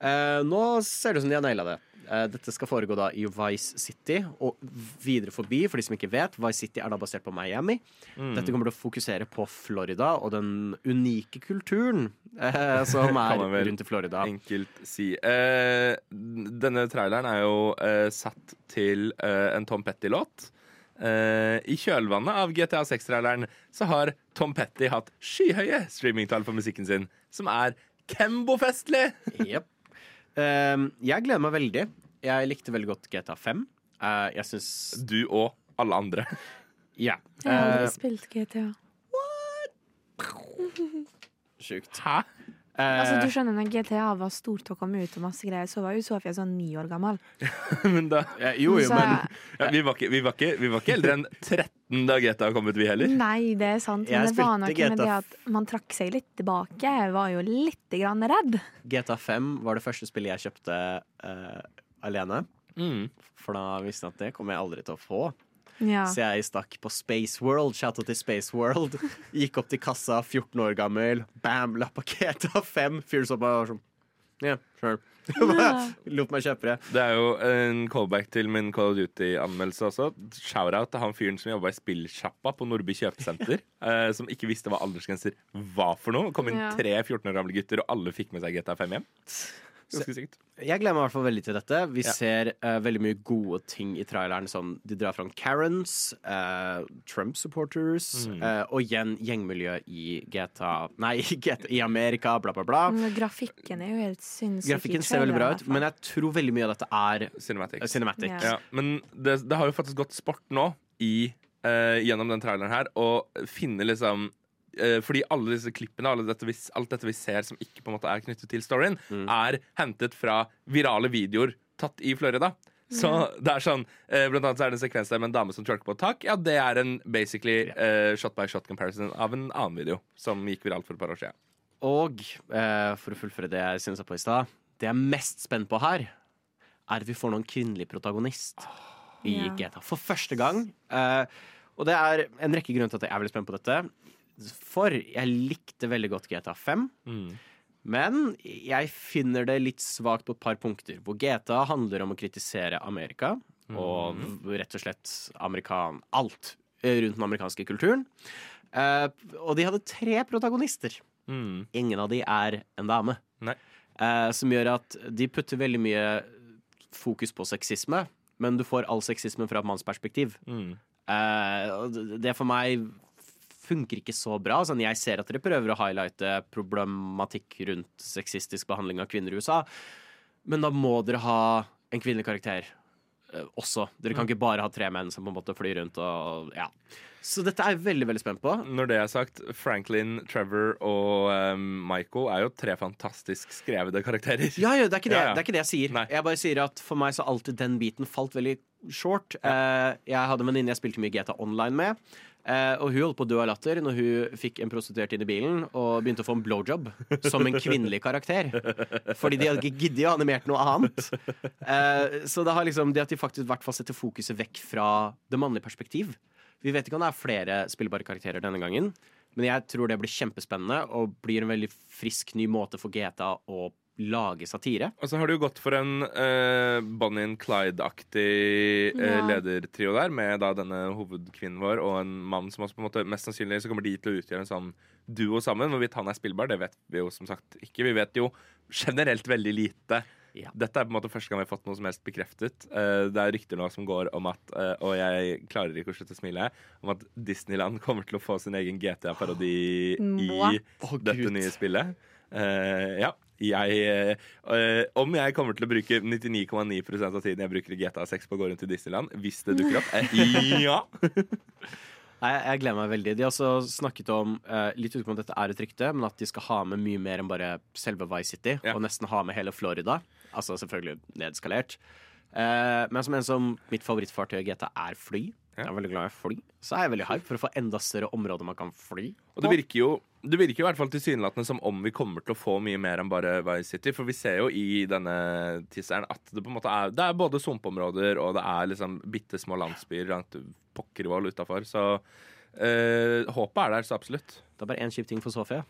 Eh, nå ser det ut som de har naila det. Eh, dette skal foregå da i Vice City og videre forbi. For de som ikke vet, Vice City er da basert på Miami. Dette kommer til å fokusere på Florida og den unike kulturen eh, som er rundt i Florida. Enkelt si. Eh, denne traileren er jo eh, satt til eh, en Tom Petty-låt. Uh, I kjølvannet av GTA 6-traileren så har Tom Petty hatt skyhøye streamingtall for musikken sin, som er Kembo-festlig! Jep. Eh, jeg gleder meg veldig. Jeg likte veldig godt GTA 5. Eh, jeg syns Du og alle andre. Ja. Jeg har aldri Eh, spilt GTA. What? Sjukt. Hæ? Eh, Altså, du skjønner, når GTA var stort og kom ut, og masse greier, så var jo Sofia sånn ni år gammel. Men da ja, jo, jo, Så men ja, vi, var ikke, vi, var ikke, vi var ikke eldre enn 13 da GTA kom ut, vi heller. Nei, det er sant, Jeg men det var nok med det at man trakk seg litt tilbake. Jeg var jo litt grann redd. GTA 5 var det første spillet jeg kjøpte uh, alene. Mm. For da visste jeg at det kommer jeg aldri til å få. Ja. Så jeg stakk på Space World. Shout out til Space World. Gikk opp til kassa, 14 år gammel. Bam, la pakket av fem. Fyren så bare sånn Ja, sure. Lot meg kjøpe det. Det er jo en callback til min Call of Duty-anmeldelse også. Shout-out til han fyren som jobba i spillsjappa på Nordby kjøpesenter. eh, som ikke visste hva aldersgrenser var for noe. Kom inn tre 14 år gamle gutter, og alle fikk med seg GTA 5 hjem. Ganske sykt. Jeg gleder meg i hvert fall veldig til dette. Vi Ja. ser uh, veldig mye gode ting i traileren. Som de drar fram Karens, uh, Trump-supporters Mm. uh, og igjen gjengmiljø i GTA Nei, i, GTA, i Amerika, bla, bla, bla. Men Grafikken er jo helt sinnssyk. Grafikken ser veldig bra ut, men jeg tror veldig mye av dette er Cinematic. eh, cinematic. Ja. Ja, men det, det har jo faktisk gått sport nå i, eh, gjennom den traileren her å finne liksom eh, fordi alle disse klippene alle dette vi, alt dette vi ser som ikke på en måte er knyttet til storyen, er hentet fra virale videoer tatt i Florida. Så det er sånn eh, Blant annet så er det en sekvens der med en dame som twerker på et tak. Ja, det er en basically eh, shot by shot comparison av en annen video som gikk viralt for et par år siden. Og eh, for å fullføre det jeg synsa på i stad, det jeg er mest spent på her, er at vi får noen kvinnelig protagonist i Ja. GTA. For første gang. Eh, og det er en rekke grunner til at jeg er veldig spent på dette. For jeg likte veldig godt GTA 5. Men jeg finner det litt svakt på et par punkter. Hvor GTA handler om å kritisere Amerika. Og rett og slett amerikan alt rundt den amerikanske kulturen. Uh, og de hadde tre protagonister. Mm. Ingen av de er en dame. Eh, som gjør at de putter veldig mye fokus på sexisme, men du får all sexismen fra et mannsperspektiv. Mm. Uh, det for meg funker ikke så bra. Sånn, jeg ser at dere prøver å highlighte problematikk rundt sexistisk behandling av kvinner i USA, men da må dere ha en kvinnelig karakter eh, også. Dere kan ikke bare ha tre menn som på en måte flyr rundt og ja. Så dette er jeg veldig veldig spent på. Når det er sagt, Franklin, Trevor og um, Michael er jo tre fantastisk skrevede karakterer. Ja, ja, det, er det, Ja, ja. det er ikke det jeg sier. Nei. Jeg bare sier at For meg så alltid den biten falt veldig short. Eh, jeg hadde en venninne jeg spilte mye GTA Online med. Eh, og hun holdt på å dø av latter når hun fikk en prostituert inn i bilen og begynte å få en blowjob som en kvinnelig karakter. Fordi de hadde ikke giddet å animert noe annet. Eh, så det, liksom, det at de faktisk i hvert fall setter fokuset vekk fra det mannlige perspektiv. Vi vet ikke om det er flere spillbare karakterer denne gangen. Men jeg tror det blir kjempespennende og blir en veldig frisk ny måte for GTA å lage satire. Og så har du jo gått for en uh, Bonnie and Clyde-aktig uh, Ja. ledertrio der, med da denne hovedkvinnen vår og en mann som også på en måte mest sannsynlig så kommer de til å utgjøre en sånn duo sammen. Hvorvidt han er spillbar, det vet vi jo som sagt ikke. Vi vet jo generelt veldig lite. Ja. Dette er på en måte første gang vi har fått noe som helst bekreftet. Uh, det er rykter nå som går om at, uh, og jeg klarer ikke å slutte å smile, om at Disneyland kommer til å få sin egen GTA-parodi oh, i oh, dette Gud. nye spillet. Uh, ja. Jeg, eh, om jeg kommer til å bruke 99,9% av tiden jeg bruker i GTA 6 på å gå rundt i Disneyland, hvis det dukker opp, eh, ja. Nei, jeg, jeg gleder meg veldig. De har også snakket om, eh, litt utenom at dette er et rykte, men at de skal ha med mye mer enn bare selve Vice City, Ja. og nesten ha med hele Florida. Altså selvfølgelig nedskalert. Eh, men som en som mitt favorittfartøy i GTA er fly. Jeg er veldig glad i fly. Så er jeg veldig hype for å få enda større områder man kan fly. Og det virker jo det virker jo i hvert fall tilsynelatende som om vi kommer til å få mye mer enn bare Vice City. For vi ser jo i denne tisseren at det på en måte er Det er både sumpområder og det er liksom bitte små landsbyer langt pokkervoll utafor. Så øh, håpet er der, så absolutt. Det er bare én kjip ting for Sofie.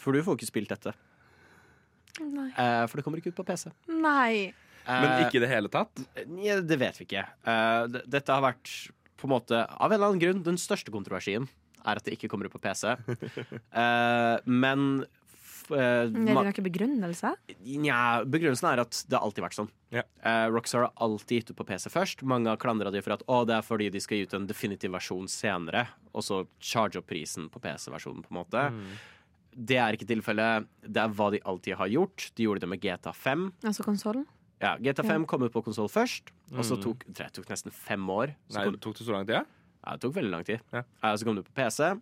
For du får ikke spilt dette. Nei. Eh, for det kommer ikke ut på PC. Nei. Men Eh, ikke i det hele tatt. Ja, det vet vi ikke. Eh, dette har vært på en måte, av en eller annen grunn, den største kontroversien er at det ikke kommer ut på PC. Eh, men Uh, Er det ma- noen begrunnelse? Nja, begrunnelsen er at det har alltid vært sånn. Yeah. Uh, Rockstar har alltid gitt ut på PC først. Mange har klandra dem for at å, det er fordi de skal gi ut en definitiv versjon senere, og så charge opp prisen på PC-versjonen, på en måte. Mm. Det er ikke tilfellet. Det er hva de alltid har gjort. De gjorde det med GTA5. Altså konsollen? Ja, GTA5 kom ut på konsoll først, og så Mm. tok det tok nesten fem år. Så Nei, kom, tok det så lang tid? Ja? ja, det tok veldig lang tid. Ja. Eh, så kom det på PC.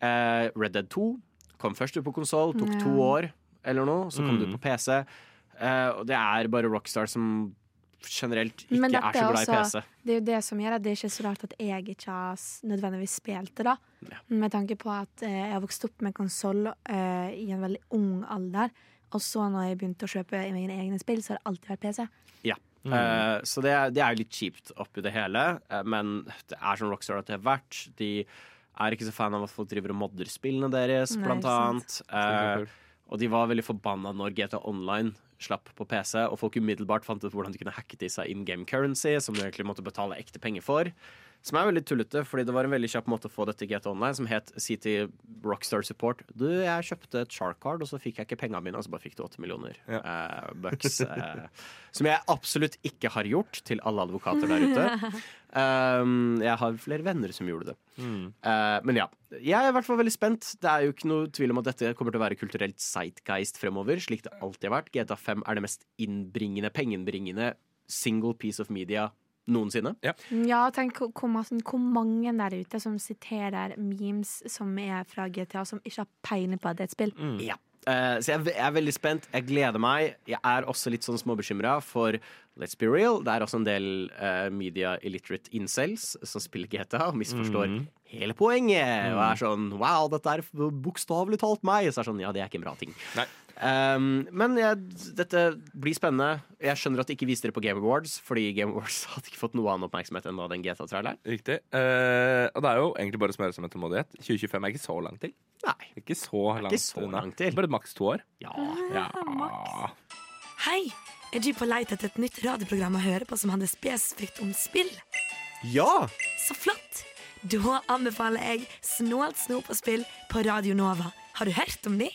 Eh, Red Dead 2 kom først ut på konsoll, tok Ja. to år eller noe. Så kom det Mm. ut på PC. Eh, og det er bare Rockstar som generelt ikke Men er så glad i også- PC. Det er jo det som gjør at det er ikke så rart at jeg ikke har s- nødvendigvis spilt det, da. Ja. Med tanke på at eh, jeg har vokst opp med konsoll eh, i en veldig ung alder. Og så når jeg begynte å kjøpe mine egne spill, så har det alltid vært PC. Eh, så det er, det er litt kjipt oppi det hele, uh, men det er som Rockstar at det har vært. De er ikke så fan av at folk driver og modder spillene deres, Nei, blant annet. Uh, og de var veldig forbanna når GTA Online slapp på PC, og folk umiddelbart fant ut hvordan de kunne hacke til seg in game currency, som du egentlig måtte betale ekte penger for. Som er veldig tullete, fordi det var en veldig kjapp måte å få dette i GTA Online, som het si til Rockstar Support Du, jeg kjøpte et Shark Card, og så fikk jeg ikke pengene mine, og så bare fikk du åtte millioner Ja. eh, bucks. eh, som jeg absolutt ikke har gjort, til alle advokater der ute. Um, jeg har flere venner som gjorde det. Mm. Uh, men ja, jeg er i hvert fall veldig spent. Det er jo ikke noe tvil om at dette kommer til å være kulturelt sightgeist fremover, slik det alltid har vært. GTA 5 er det mest innbringende, pengeinnbringende single piece of media noensinne. Ja, tenk hvor, hvor hvor mange der ute som siterer memes som er fra GTA, som ikke har peiling på at det er et spill. Ja. Uh, så jeg, jeg er veldig spent. Jeg gleder meg. Jeg er også litt sånn småbekymra for Let's be real. Det er også en del uh, media illiterate incels som spiller GTA og misforstår mm. hele poenget. Og er sånn Wow, dette er bokstavelig talt meg. Så er det sånn, ja, det er ikke en bra ting. Nei. Um, men jeg, dette blir spennende. Jeg skjønner at de ikke viste det på Game Awards, fordi Game Awards hadde ikke fått noe annen oppmerksomhet enn da den GTA-traileren. Riktig. Uh, og det er jo egentlig bare å smøre seg med tålmodighet. 2025 er ikke så langt til. Nei. Ikke så langt, så unna. langt til. Bare maks to år. Ja. Ja. Hei! Er du på leit etter et nytt radioprogram å høre på som handler spesifikt om spill? ja! Så flott! Da anbefaler jeg Snålt snop og spill på Radio Nova. Har du hørt om de?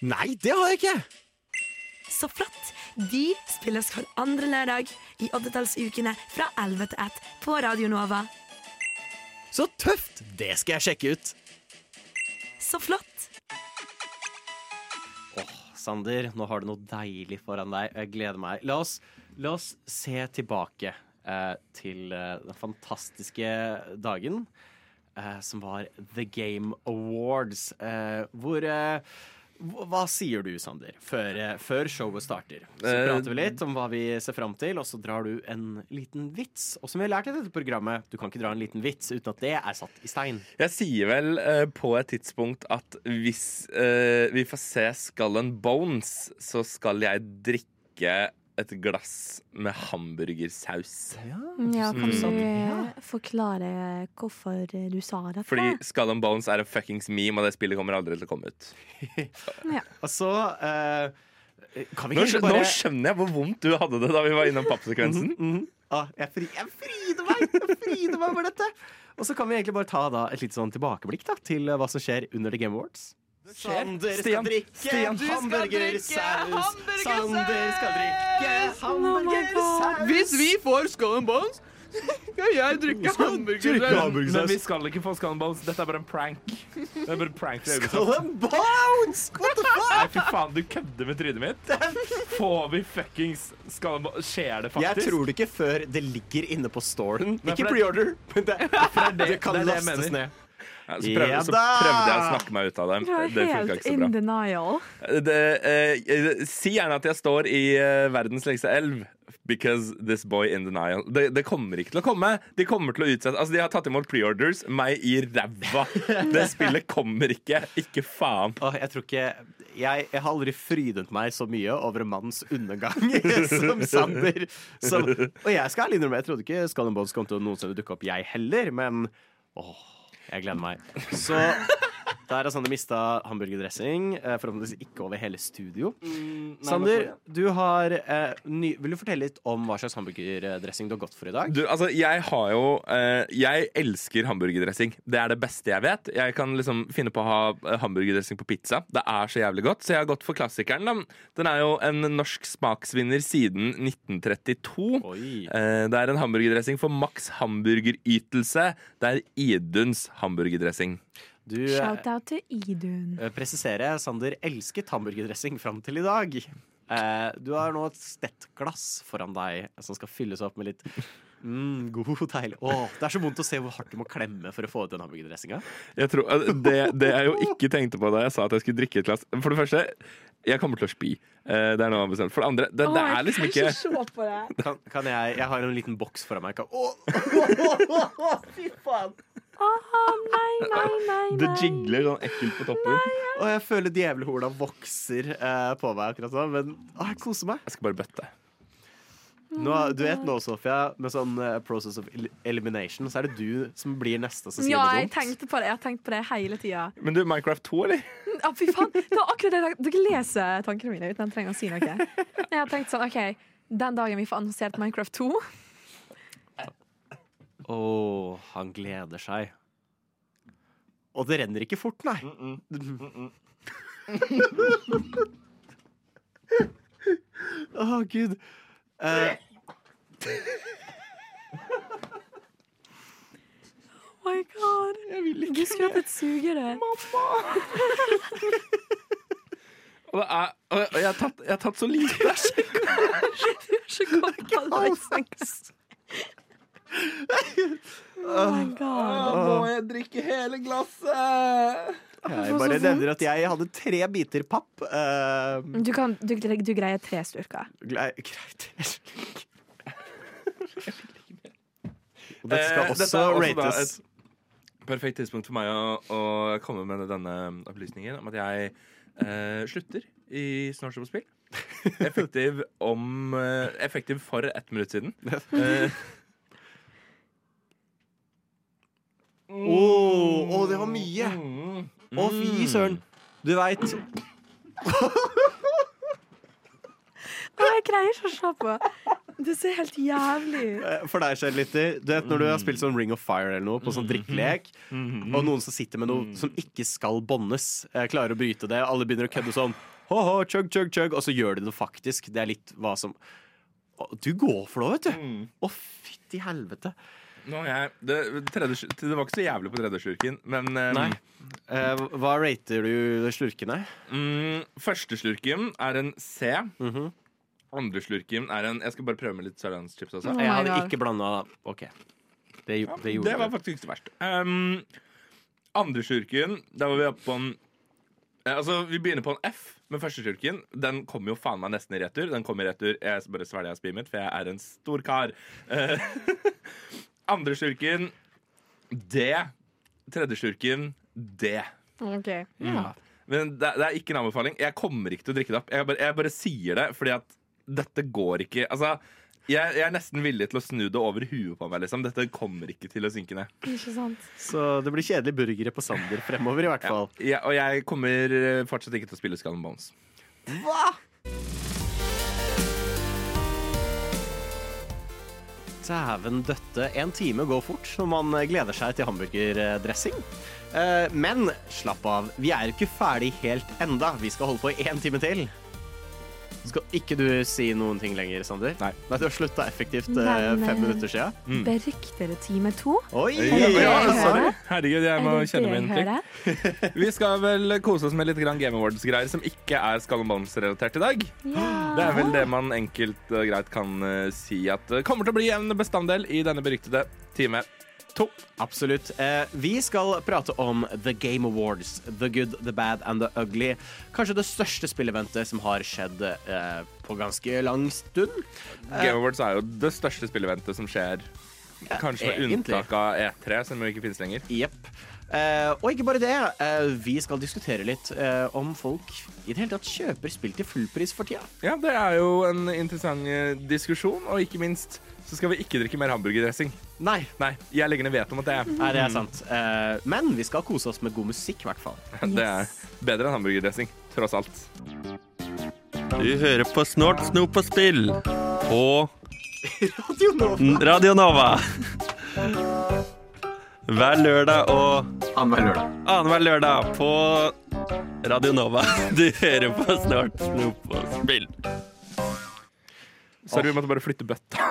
Nei, det har jeg ikke! Så flott! De spilles hver andre lørdag i oddetallsukene fra 11 til 1 på Radio Nova. Så tøft! Det skal jeg sjekke ut. Så flott! Åh, Sander, nå har du noe deilig foran deg. Jeg gleder meg. La oss, la oss se tilbake eh, til eh, den fantastiske dagen. eh, som var The Game Awards. Eh, hvor eh, hva sier du, Sander, før, eh, før showet starter? Så Eh, prater vi litt om hva vi ser fram til, og så drar du en liten vits. Og som vi har lært i dette programmet, du kan ikke dra en liten vits uten at det er satt i stein. Jeg sier vel uh, på et tidspunkt at hvis uh, vi får se Skull and Bones, så skal jeg drikke et glass med hamburgersaus. Ja, kan Mm. du mm. forklare hvorfor du sa dette? Fordi Skull and Bones er en fuckings meme, og det spillet kommer aldri til å komme ut. Og så eh, kan vi Nå, bare nå skjønner jeg hvor vondt du hadde det da vi var innom pappsekvensen. Mhm. ah, jeg, fri, jeg frider meg! Jeg frider meg over dette! Og så kan vi egentlig bare ta da, et litt sånn tilbakeblikk da, til eh, hva som skjer under The Game Awards. Sander skal drikke Stian, du skal hamburgersaus. Sander skal drikke hamburgersaus. Hvis vi får Skull and Bones, skal jeg drikke hamburgersaus. Men vi skal ikke få Skull and Bones. Dette er bare en prank. Det er bare en prank Skull and Bones! What the fuck? Nei, fy faen, du kødder med trynet mitt. Får vi fuckings Skull and Bones? Skjer det faktisk? Jeg tror det ikke før det ligger inne på storen. Ikke preorder, men det, det, kan det det jeg lastes ned. Så, prøvde, Ja så prøvde jeg å snakke meg ut av er Det funka helt ikke så in bra. denial. Det, eh, si gjerne at jeg står i eh, verdens lengste elv. Because this boy in denial. Det, det kommer ikke til å komme. De kommer til å utsette Altså, de har tatt imot preorders. Meg i ræva. Det spillet kommer ikke. Ikke faen. Oh, jeg tror ikke jeg, jeg har aldri frydet meg så mye over en manns undergang som Sander. Som, og jeg skal ærlig innrømme, jeg trodde ikke Skull and Bones kom til å noensinne dukke opp, jeg heller. Men åh, jeg gleder meg. Så der har Sander mista hamburgerdressing. eh, Forhåpentligvis ikke over hele studio. Sander, du har eh, ny, Vil du fortelle litt om hva slags hamburgerdressing du har gått for i dag? Du, altså, jeg har jo eh, Jeg elsker hamburgerdressing. Det er det beste jeg vet. Jeg kan liksom finne på å ha eh, hamburgerdressing på pizza. Det er så jævlig godt, så jeg har gått for klassikeren. Da. Den er jo en norsk smaksvinner siden 1932. Eh, det er en hamburgerdressing for maks hamburgerytelse. Det er Iduns hamburgerdressing. Du eh, Shout-out til Idun. Presisere, presiserer Sander elsket hamburgerdressing fram til i dag. Eh, du har nå et stettglass foran deg som skal fylles opp med litt mm, god, deilig Åh, Det er så vondt å se hvor hardt du må klemme for å få ut den hamburgerdressinga. Jeg eh, det, det jeg jo ikke tenkte på da jeg sa at jeg skulle drikke et glass For det første, jeg kommer til å spy. Eh, det er noe bestemt. For det andre, det, det er liksom ikke. Kan, kan jeg Jeg har en liten boks foran meg. Kan, Åh, fy faen! Nei, nei, nei. Det nei. jigler sånn ekkelt på toppen. Og jeg føler djevelhorna vokser eh, på meg akkurat nå, men å, jeg koser meg. Jeg skal bare bøtte. Nå, du vet nå, Sofia, med sånn uh, process of elimination, så er det du som blir neste som sier Ja, noe jeg dumt. tenkte på det. Jeg har tenkt på det hele tida. Men du, Minecraft 2, eller? Ja, fy faen. Det var akkurat det. Dere leser tankene mine uten at jeg trenger å si noe. Jeg har tenkt sånn, OK, den dagen vi får annonsert Minecraft 2 Å, han gleder seg. Og det renner ikke fort, nei. Å, gud. Uh, Oh my god. Du skulle hatt et sugerør. Og, det er, og og jeg, har tatt, jeg har tatt så lite. Du er så godt halvveis. Oh my god. må jeg drikke hele glasset? jeg bare nevner at jeg hadde tre biter papp. Uh, Du, kan, du, du greier tre styrker. greit. Og dette skal Eh, også dette også da rates. et perfekt tidspunkt for meg å, å komme med denne opplysningen om at jeg eh, slutter i Snart som spill. Effektiv om eh, Effektiv for ett minutt siden. Eh, Å, det var mye! Å, fy søren. Du veit jeg greier ikke å se på. Det ser helt jævlig ut. Eh, For deg, Kjell lytter, du vet når du har spilt sånn Ring of Fire eller noe på sånn drikkelek, og noen som sitter med noe som ikke skal båndes, eh, klarer å bryte det, alle begynner å kødde sånn Ho-ho, chug, chug, chug, og så gjør de det faktisk. Det er litt hva som Du går for det, vet du. Å, fytti helvete. Nå har jeg det, tredje, det var ikke så jævlig på tredje slurken, men um, Nei. Eh, hva rater du slurkene? Mm, første slurken er en C. Mhm. Andre slurken er en Jeg skal bare prøve med litt sørlandschips også. Oh Jeg hadde God. ikke blanda OK. Det, Ja, det gjorde det var faktisk ikke så verst. Um, andre slurken, da var vi oppe på en eh, Altså, Vi begynner på en F med første slurken Den kommer jo faen meg nesten i retur. Den kommer i retur. Jeg bare svelger spyet mitt, for jeg er en stor kar. Andre styrken, D. Tredje styrken, D. Ok. Mm. Men det, det er ikke en anbefaling. Jeg kommer ikke til å drikke det opp. Jeg bare, jeg bare sier det fordi at dette går ikke Altså, jeg, jeg er nesten villig til å snu det over huet på meg. liksom Dette kommer ikke til å synke ned. Ikke sant? Så det blir kjedelige burgere på Sander fremover, i hvert fall. Ja, og jeg kommer eh, fortsatt ikke til å spille Skull Bones. Bones. Dæven døtte. En time går fort når man gleder seg til hamburgerdressing. Eh, Men slapp av, vi er ikke ferdig helt enda. Vi skal holde på i én time til. Skal ikke du si noen ting lenger, Sander? Nei. Nei du har slutta effektivt eh, Men, fem eh, minutter siden. Mm. Beryktede time to. Oi! Det det Ja? Herregud, jeg må kjenne min plikt. Vi skal vel kose oss med litt grann Game Awards-greier som ikke er Skall and Bones-relatert i dag. Det er vel det man enkelt og greit kan eh, si at kommer til å bli en bestanddel i denne beryktede time to. Absolutt. Eh, vi skal prate om The Game Awards. The Good, The Bad and The Ugly. Kanskje det største spilleventet som har skjedd eh, på ganske lang stund. Game Awards er jo det største spilleventet som skjer. Kanskje med unntak av E3, som jo ikke finnes lenger. Jepp. Eh, og ikke bare det, uh, vi skal diskutere litt uh, om folk i det hele tatt kjøper spill til fullpris for tida. Ja, det er jo en interessant diskusjon, og ikke minst så skal vi ikke drikke mer hamburgerdressing. Nei, Nei, jeg legger ned veto mot det. nei, det er sant. Eh, men vi skal kose oss med god musikk, i hvert fall. Det er bedre enn hamburgerdressing, tross alt. Du hører på Snort, snop og spill på Radio Nova. Radio Nova. Hver lørdag og Annenhver lørdag. annenhver lørdag på Radio Nova. Du hører på Snart snop og spill. Sorry, vi måtte bare flytte bøtta.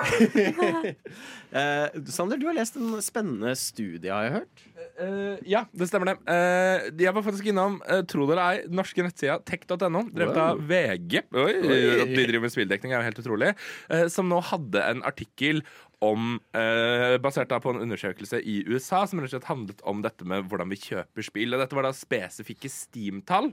Eh, Sander, du har lest en spennende studie, har jeg hørt. Eh, ja, det stemmer det. Eh, jeg var faktisk innom, uh, tro det eller ei, norske nettsida tech.no, drevet av VG. Oi, At de driver med spilldekning, er jo helt utrolig. eh, som nå hadde en artikkel om, eh, basert da på en undersøkelse i USA, som rett og slett handlet om dette med hvordan vi kjøper spill. Og dette var da spesifikke Steam-tall.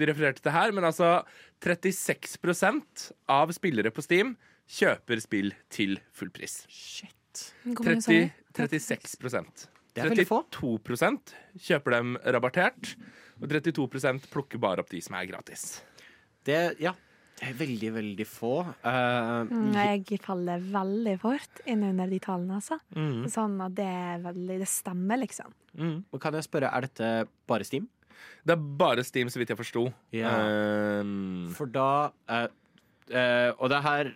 De refererte til her, men altså 36% av spillere på Steam kjøper spill til full pris. Shit. Hvor mange 30, 36 Det er veldig få. 32% kjøper dem rabattert, og 32% plukker bare opp de som er gratis. Det, ja, det er veldig, veldig få. Eh, Mm, Jeg faller veldig fort inn under de tallene, altså. Mm. Sånn at det er veldig Det stemmer, liksom. og kan jeg spørre, er dette bare Steam? Det er bare Steam, så vidt jeg forsto. Ja. Uh, For da uh, eh, Og det her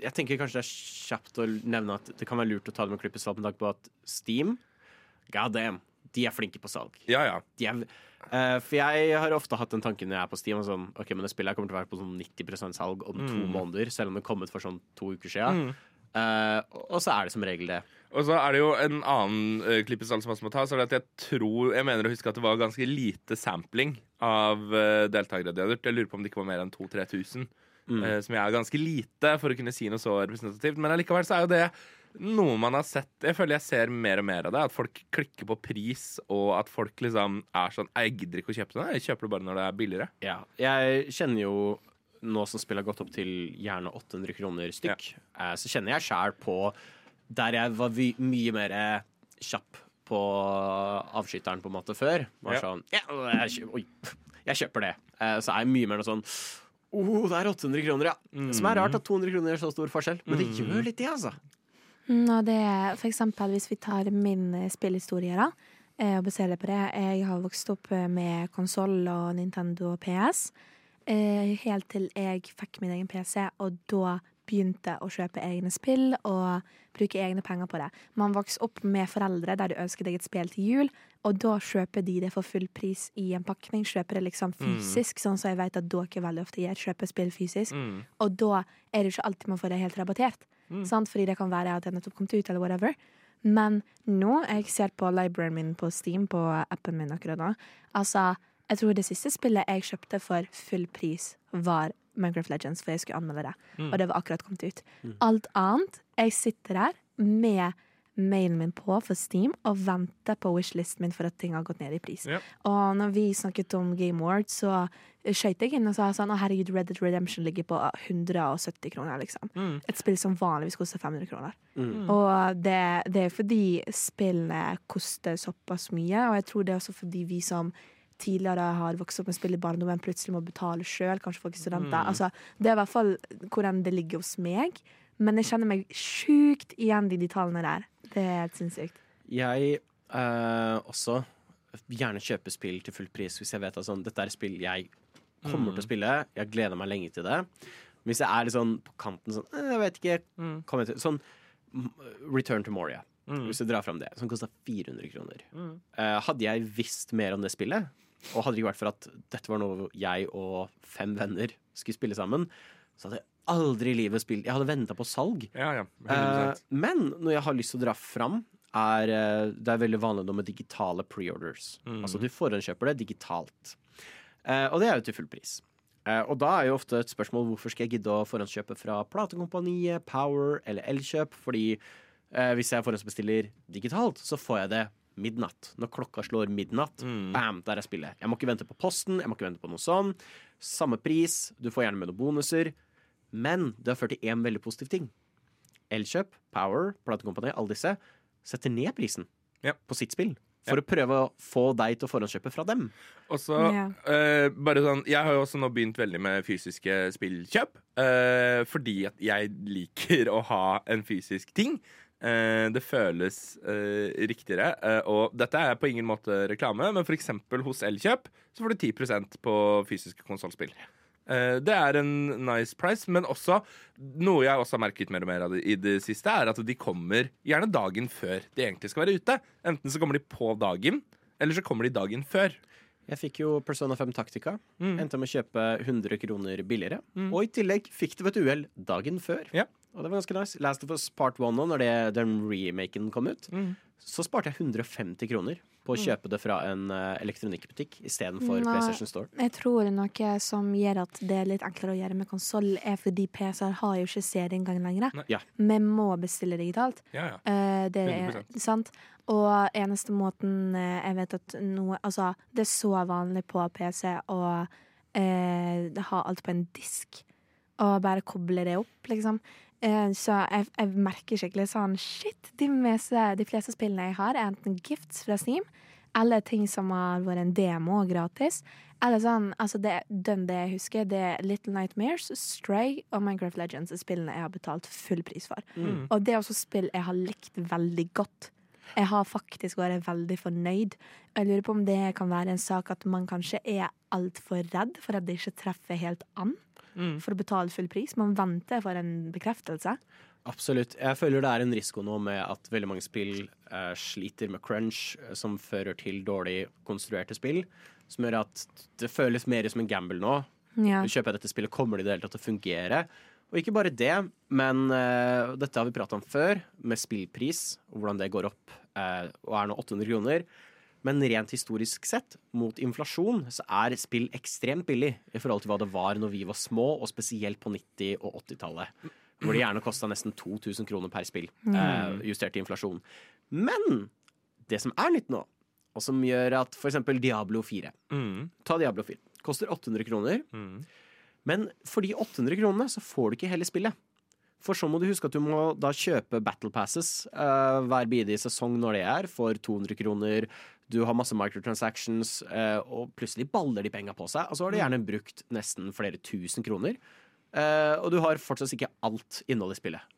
Jeg tenker kanskje det er kjapt å nevne at det kan være lurt å ta det med klipp i svamp med tanke på at Steam God damn, de er flinke på salg. ja, ja. De er, eh, for jeg har ofte hatt den tanken når jeg er på Steam sånn, Ok, men det spillet her kommer til å være på sånn 90% salg om to Mm. måneder, selv om det kommet for sånn to uker siden. Mm. Uh, og så er det som regel det. Og så er det jo en annen uh, klippesal som også må ta. Så er det at jeg tror Jeg mener å huske at det var ganske lite sampling av uh, deltakere de hadde gjort. Jeg lurer på om det ikke var mer enn 2000-3000. Mm. Uh, som jeg er ganske lite for å kunne si noe så representativt. Men allikevel så er jo det noe man har sett Jeg føler jeg ser mer og mer av det. At folk klikker på pris, og at folk liksom er sånn Jeg gidder ikke å kjøpe det. Jeg kjøper det bare når det er billigere. Ja. Jeg kjenner jo nå som spillet har gått opp til gjerne 800 kroner stykk, ja. så kjenner jeg sjæl på der jeg var mye mer eh, kjapp på avskytteren på en måte før. Var Ja. sånn ja, jeg, kjøper, oi, jeg kjøper det. Eh, så er jeg mye mer noe sånn Oh, det er 800 kroner, ja. Som er rart at 200 kroner gjør så stor forskjell. Men det gjør litt det, altså. Mm, Og det er for eksempel hvis vi tar min eh, spillhistorie, da, eh, og baserer på det. Jeg har vokst opp eh, med konsoll og Nintendo og PS. Helt til jeg fikk min egen PC, og da begynte å kjøpe egne spill og bruke egne penger på det. Man vokser opp med foreldre der du ønsker deg et spill til jul, og da kjøper de det for full pris i en pakning. Kjøper det liksom fysisk, sånn som jeg vet at dere veldig ofte gjør. Kjøper spill fysisk. Mm. Og da er det ikke alltid man får det helt rabattert. Sant? Fordi det kan være at jeg nettopp kom ut, eller whatever. Men nå, jeg ser på libraryen min på Steam, på appen min akkurat nå Altså, jeg tror det siste spillet jeg kjøpte for full pris, var Minecraft Legends, for jeg skulle anmelde det. Og det var akkurat kommet ut. Alt annet Jeg sitter der med mailen min på for Steam og venter på wishlisten min for at ting har gått ned i pris. Ja. Og når vi snakket om Game Awards, så skøyt jeg inn og sa sånn Å, herregud, Red Dead Redemption ligger på 170 kroner, liksom. Mm. Et spill som vanligvis koster 500 kroner. Mm. Og det, det er fordi spillene koster såpass mye, og jeg tror det er også fordi vi som tidligere har vokst opp med spill i barndommen, plutselig må betale sjøl, kanskje folk er studenter. Mm. Altså, det er i hvert fall hvordan det ligger hos meg. Men jeg kjenner meg sjukt igjen i de tallene der. Det er helt sinnssykt. Jeg eh, også gjerne kjøper spill til full pris hvis jeg vet at sånn, dette er spill jeg kommer Mm. til å spille. Jeg gleder meg lenge til det. Hvis jeg er litt sånn på kanten sånn eh, Jeg vet ikke. Mm. Jeg til, sånn mm, Return to Moria. Mm. Hvis du drar fram det. Som kosta 400 kroner. Mm. Eh, hadde jeg visst mer om det spillet, og hadde det ikke vært for at dette var noe jeg og fem venner skulle spille sammen, så hadde jeg aldri i livet spilt Jeg hadde venta på salg. Ja, ja. uh, men når jeg har lyst til å dra fram, er eh, det er veldig vanlig nå med digitale preorders. Mm. Altså du forhåndskjøper det digitalt. Uh, og det er jo til full pris. Uh, og da er jo ofte et spørsmål hvorfor skal jeg gidde å forhåndskjøpe fra platekompaniet, Power eller Elkjøp? Fordi hvis jeg forhåndsbestiller digitalt, så får jeg det midnatt. Når klokka slår midnatt, Mm. bam, der er spillet. Jeg må ikke vente på posten, jeg må ikke vente på noe sånn. Samme pris, du får gjerne med noen bonuser. Men det har ført til én veldig positiv ting. Elkjøp, Power, platekompani, alle disse setter ned prisen Ja. på sitt spill. For å prøve å få deg til å forhåndskjøpe fra dem. Og så Ja. uh, bare sånn Jeg har jo også nå begynt veldig med fysiske spillkjøp. Uh, fordi at jeg liker å ha en fysisk ting. Uh, det føles eh, riktigere. og dette er på ingen måte reklame, men f.eks. hos Elkjøp så får du 10% på fysiske konsollspill. Eh, det er en nice price, men også noe jeg også har merket mer og mer av det i det siste, er at de kommer gjerne dagen før de egentlig skal være ute. Enten så kommer de på dagen, eller så kommer de dagen før. Jeg fikk jo Persona 5 Tactica. Mm. Endte med å kjøpe 100 kroner billigere. Mm. Og i tillegg fikk det ved et uhell dagen før. Ja. Og det var ganske nice. Last of Us Part 1 nå, når det, den remaken kom ut, Mm. Så sparte jeg 150 kroner på å kjøpe det fra en uh, elektronikkbutikk istedenfor. PlayStation Store. Jeg tror noe som gjør at det er litt enklere å gjøre med konsoll, er fordi PC-er har jo ikke CD-inngang lenger. Ja. Vi må bestille digitalt. Ja, ja. Eh, det er 100%. sant. Og eneste måten eh, jeg vet at noe Altså, det er så vanlig på PC å eh, ha alt på en disk og bare koble det opp, liksom. Eh, så jeg, jeg merker skikkelig sånn Shit, de, meste, de fleste spillene jeg har, er enten gifts fra Steam eller ting som har vært en demo gratis. Eller sånn, altså det, den det jeg husker, det er Little Nightmares, Stray og Minecraft Legends er spillene jeg har betalt full pris for. Mm. Og det er også spill jeg har likt veldig godt. Jeg har faktisk vært veldig fornøyd. Og jeg lurer på om det kan være en sak at man kanskje er altfor redd for at det ikke treffer helt an Mm. for å betale full pris. Man venter for en bekreftelse. Absolutt. Jeg føler det er en risiko nå med at veldig mange spill eh, sliter med crunch, eh, som fører til dårlig konstruerte spill. Som gjør at det føles mer som en gamble nå. Ja. Kjøper dette spillet, kommer det i det hele tatt til å fungere? Og ikke bare det, men eh, dette har vi pratet om før, med spillpris, og hvordan det går opp, eh, og er nå 800 kroner. Men rent historisk sett, mot inflasjon, så er spill ekstremt billig i forhold til hva det var når vi var små, og spesielt på 90- og 80-tallet. Hvor det gjerne kosta nesten 2000 kroner per spill, eh, justert til inflasjon. Men det som er nytt nå, og som gjør at f.eks. Diablo 4 Mm. Ta Diablo 4. Koster 800 kroner. Mm. Men for de 800 kronene så får du ikke hele spillet. For så må du huske at du må da kjøpe Battle Passes uh, hver bidige sesong når det er, for 200 kroner. Du har masse microtransactions, eh, og plutselig baller de penga på seg. Og så har du gjerne brukt nesten flere tusen kroner. Eh, og du har fortsatt ikke alt innholdet i spillet.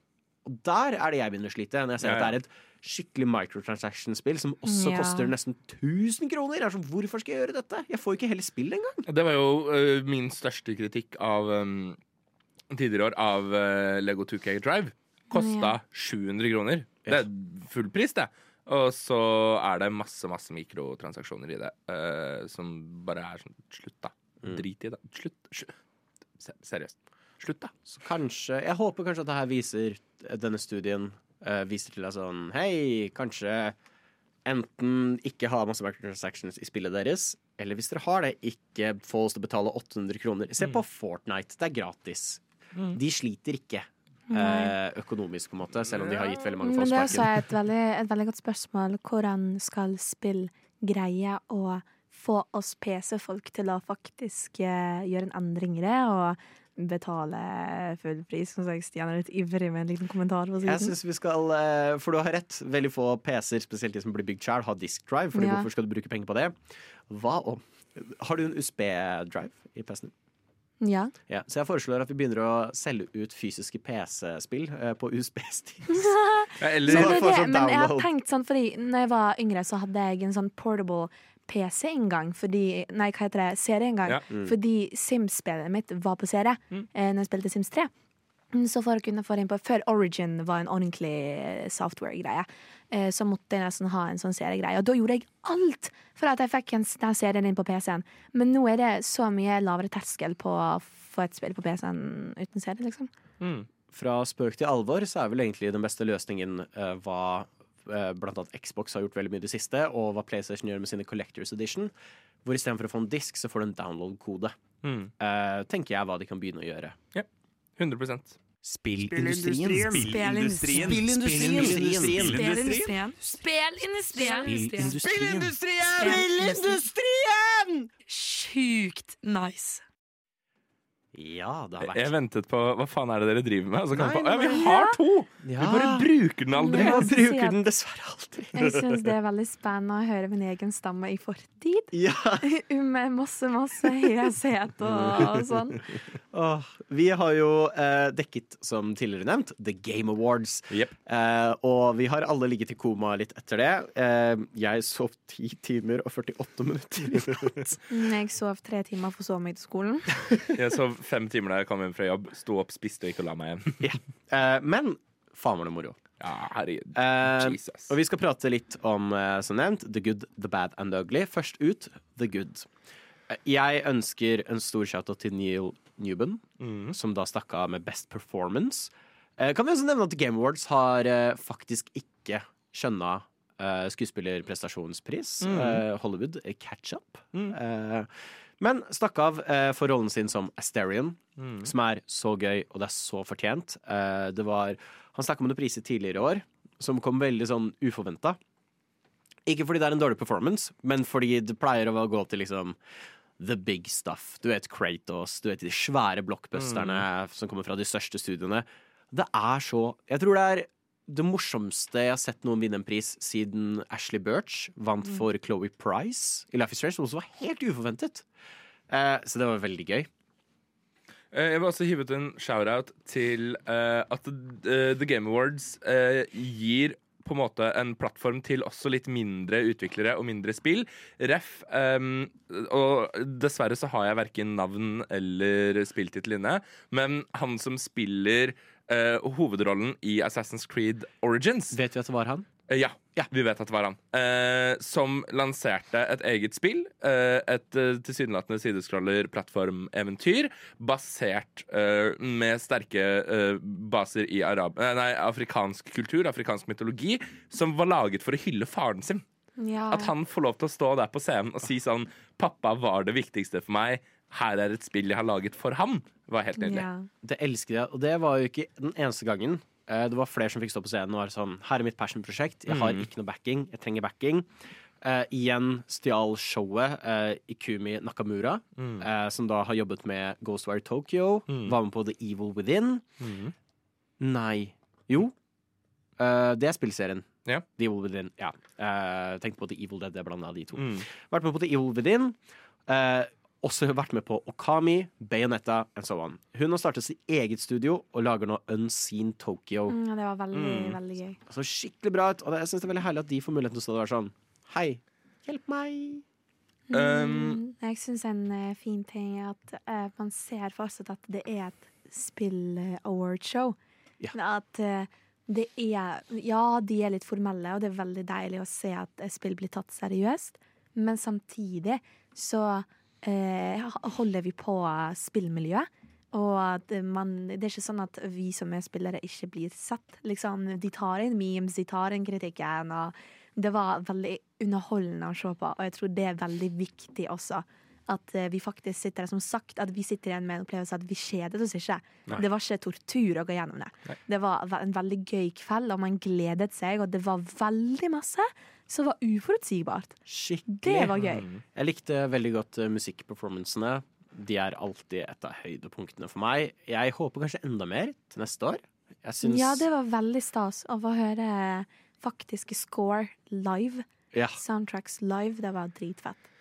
Og der er det jeg begynner å slite, når jeg ser Ja, at det er et skikkelig microtransaction-spill som også Ja. koster nesten 1000 kroner. Jeg er sånn, Hvorfor skal jeg gjøre dette? Jeg får ikke hele spillet engang. Det var jo uh, min største kritikk av um, tidligere år av uh, Lego 2K Drive. Kosta 700 kroner. Det er full pris, det. Og så er det masse masse mikrotransaksjoner i det uh, som bare er sånn Slutt, da. Drit i det. Slutt. slutt. Seriøst. Slutt, da. Så kanskje Jeg håper kanskje at det her viser Denne studien uh, viser til deg sånn Hei, kanskje enten ikke ha masse microtransactions i spillet deres, eller hvis dere har det, ikke få oss til å betale 800 kroner. Se på Fortnite. Det er gratis. De sliter ikke. Eh, økonomisk, på en måte, selv om de har gitt veldig mange Men folk det er også et veldig, et veldig godt spørsmål. Hvordan skal spill greie å få oss PC-folk til å faktisk eh, gjøre en endring i det, og betale full pris? Som sagt, Stian er litt ivrig med en liten kommentar på Jeg synes vi skal, eh, For du har rett. Veldig få PC-er, spesielt de som blir bygd sjøl, har disk drive. Fordi Ja. hvorfor skal du bruke penger på det? Hva om Har du en USB-drive i PC-en? Ja. Ja, så jeg foreslår at vi begynner å selge ut fysiske PC-spill eh, på USB-sticks. Ja, eller Men, Så det, sånn men jeg har tenkt sånn, fordi når jeg var yngre, så hadde jeg en sånn portable PC-inngang. Fordi Nei, hva heter det? Serieinngang. Ja. Mm. Fordi Sims-spillet mitt var på serie eh, når jeg spilte Sims 3. Mm, Så for å kunne få det inn på Før Origin var en ordentlig software-greie, så måtte jeg nesten ha en sånn seriegreie. Og da gjorde jeg alt for at jeg fikk en, den serien inn på PC-en. Men nå er det så mye lavere terskel på å få et spill på PC-en uten serie, liksom. mm. Fra spøk til alvor så er vel egentlig den beste løsningen uh, hva uh, blant annet Xbox har gjort veldig mye i det siste, og hva PlayStation gjør med sine Collectors Edition. Hvor istedenfor å få en disk, så får du en download-kode. Mm. Uh, tenker jeg hva de kan begynne å gjøre. Ja, 100 Spillindustrien. Spillindustrien. Spillindustrien. Spillindustrien. Spillindustrien. Spillindustrien! Sjukt nice. Ja, det har vært Jeg ventet på Hva faen er det dere driver med? Altså, nei, Nei, ja, vi har to! ja. Vi bare bruker den aldri. Vi bruker den dessverre aldri. Jeg syns det er veldig spennende å høre min egen stamme i fortid. Ja. Med masse, masse heshet og, og sånn. Oh, vi har jo eh, dekket, som tidligere nevnt, The Game Awards. Yep. Eh, og vi har alle ligget i koma litt etter det. Eh, jeg sov ti timer og 48 minutter i natt. Jeg sov tre timer for så meg til skolen. Jeg sov fem timer da jeg kom hjem fra jobb. Sto opp, spiste og gikk og la meg igjen. Eh, men faen var det moro. Ja, herregud. Eh, Jesus. og vi skal prate litt om, eh, som nevnt, The Good, The Bad and The Ugly. Først ut, The Good. Eh, Jeg ønsker en stor shout-out til Neil Newben, Mm. som da stakk av med Best Performance. Eh, kan vi også nevne at Game Awards har eh, faktisk ikke skjønna eh, skuespillerprestasjonspris. Mm. Eh, Hollywood eh, catch up. Mm. Eh, men stakk av eh, for rollen sin som Asterion, Mm. som er så gøy, og det er så fortjent. Eh, det var, han snakka om noen priser tidligere i år, som kom veldig sånn uforventa. Ikke fordi det er en dårlig performance, men fordi det pleier å gå til liksom the big stuff. Du vet Kratos, du vet de svære blockbusterne som kommer fra de største studiene. Det er så Jeg tror det er det morsomste jeg har sett noen vinne en pris siden Ashley Birch vant for Chloé Price i Life is Strange, som også var helt uforventet. Eh, så det var veldig gøy. Eh, Jeg vil også hive ut en shout-out til uh, at uh, The Game Awards uh, gir på en måte en plattform til også litt mindre utviklere og mindre spill. Ref. Um, og dessverre så har jeg verken navn eller spilltittel inne, men han som spiller eh, hovedrollen i Assassin's Creed Origins Vet vi at det var han? Uh, Ja, vi vet at det var han. Uh, som lanserte et eget spill. Eh, et uh, tilsynelatende sidescroller-plattformeventyr basert eh, med sterke baser i arab nei, afrikansk kultur, afrikansk mytologi, som var laget for å hylle faren sin. Ja. At han får lov til å stå der på scenen og si sånn 'Pappa var det viktigste for meg. Her er et spill jeg har laget for ham'. var helt nydelig. Ja. Det elsker jeg, og det var jo ikke den eneste gangen. Eh, Det var flere som fikk stå på scenen og var sånn Her er mitt passion-prosjekt. Jeg har Mm. ikke noe backing. Jeg trenger backing. Uh, igjen stjal showet uh, Ikumi Nakamura, Mm. uh, som da har jobbet med Ghostwire Tokyo. Mm. Var med på The Evil Within. Mm. Nei. Jo. Eh, det er spillserien. Yeah. The Evil Within. Ja. Uh, tenkte på The Evil Dead. Jeg blanda de to. Mm. Vært med på The Evil Within. Eh, også vært med på Okami, Bayonetta and so on. Hun har startet sitt eget studio og lager nå Unseen Tokyo. Mm, det var veldig, Mm. veldig gøy. Så skikkelig bra ut. Og det, jeg synes det er veldig herlig at de får muligheten til å stå der være sånn Hei, hjelp meg. Um, Mm, jeg syns en uh, fin ting er at uh, man ser fortsatt at det er et spill-award-show. Ja. At eh, det er Ja, de er litt formelle, og det er veldig deilig å se at eh, spill blir tatt seriøst, men samtidig så eh, holder vi på spillmiljøet. Og at man, det er ikke sånn at vi som er spillere ikke blir sett. Liksom, de tar inn memes, de tar inn kritikken. Og det var veldig underholdende å se på, og jeg tror det er veldig viktig også. at eh, vi faktisk sitter her som sagt at vi sitter igjen med en opplevelse at vi kjedet oss ikke. Nei. Det var ikke tortur å gå gjennom det. Nei. Det var en veldig gøy kveld, og man gledet seg, og det var veldig masse som var uforutsigbart. Skikkelig. Det var gøy. Mm. Jeg likte veldig godt uh, musikkperformancene. De er alltid et av høydepunktene for meg. Jeg håper kanskje enda mer til neste år. Jeg syns Ja, det var veldig stas å få høre faktiske score live. Ja. Soundtracks live. Det var dritfett.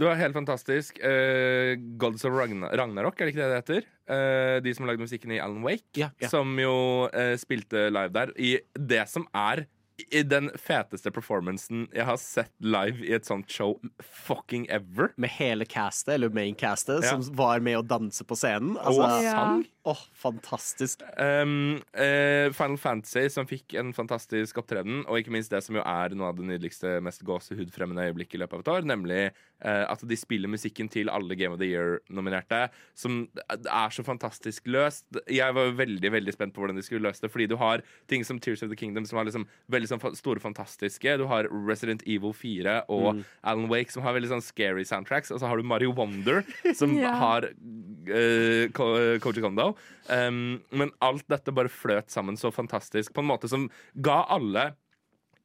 Det var helt fantastisk. Uh, Gods of Ragna Ragnarok, er det ikke det det heter? Uh, de som lagde musikken i Alan Wake. Ja, ja. Som jo uh, spilte live der i det som er den feteste performancen jeg har sett live i et sånt show fucking ever. Med hele castet, eller maincastet, Ja. som var med å danse på scenen. Altså, og sang. Åh, fantastisk. Um, uh, Final Fantasy, som fikk en fantastisk opptreden, og ikke minst det som jo er noe av det nydeligste, mest gåsehudfremmende øyeblikket i løpet av et år, nemlig uh, at de spiller musikken til alle Game of the Year-nominerte, som er så fantastisk løst. Jeg var veldig veldig spent på hvordan de skulle løse det, fordi du har ting som Tears of the Kingdom, som har liksom veldig fa- store, fantastiske. Du har Resident Evil 4 og Alan Wake, som har veldig sånn scary soundtracks. Og så har du Mario Wonder, som yeah. har uh, Koji Kondo. Um, men alt dette bare fløt sammen så fantastisk på en måte som ga alle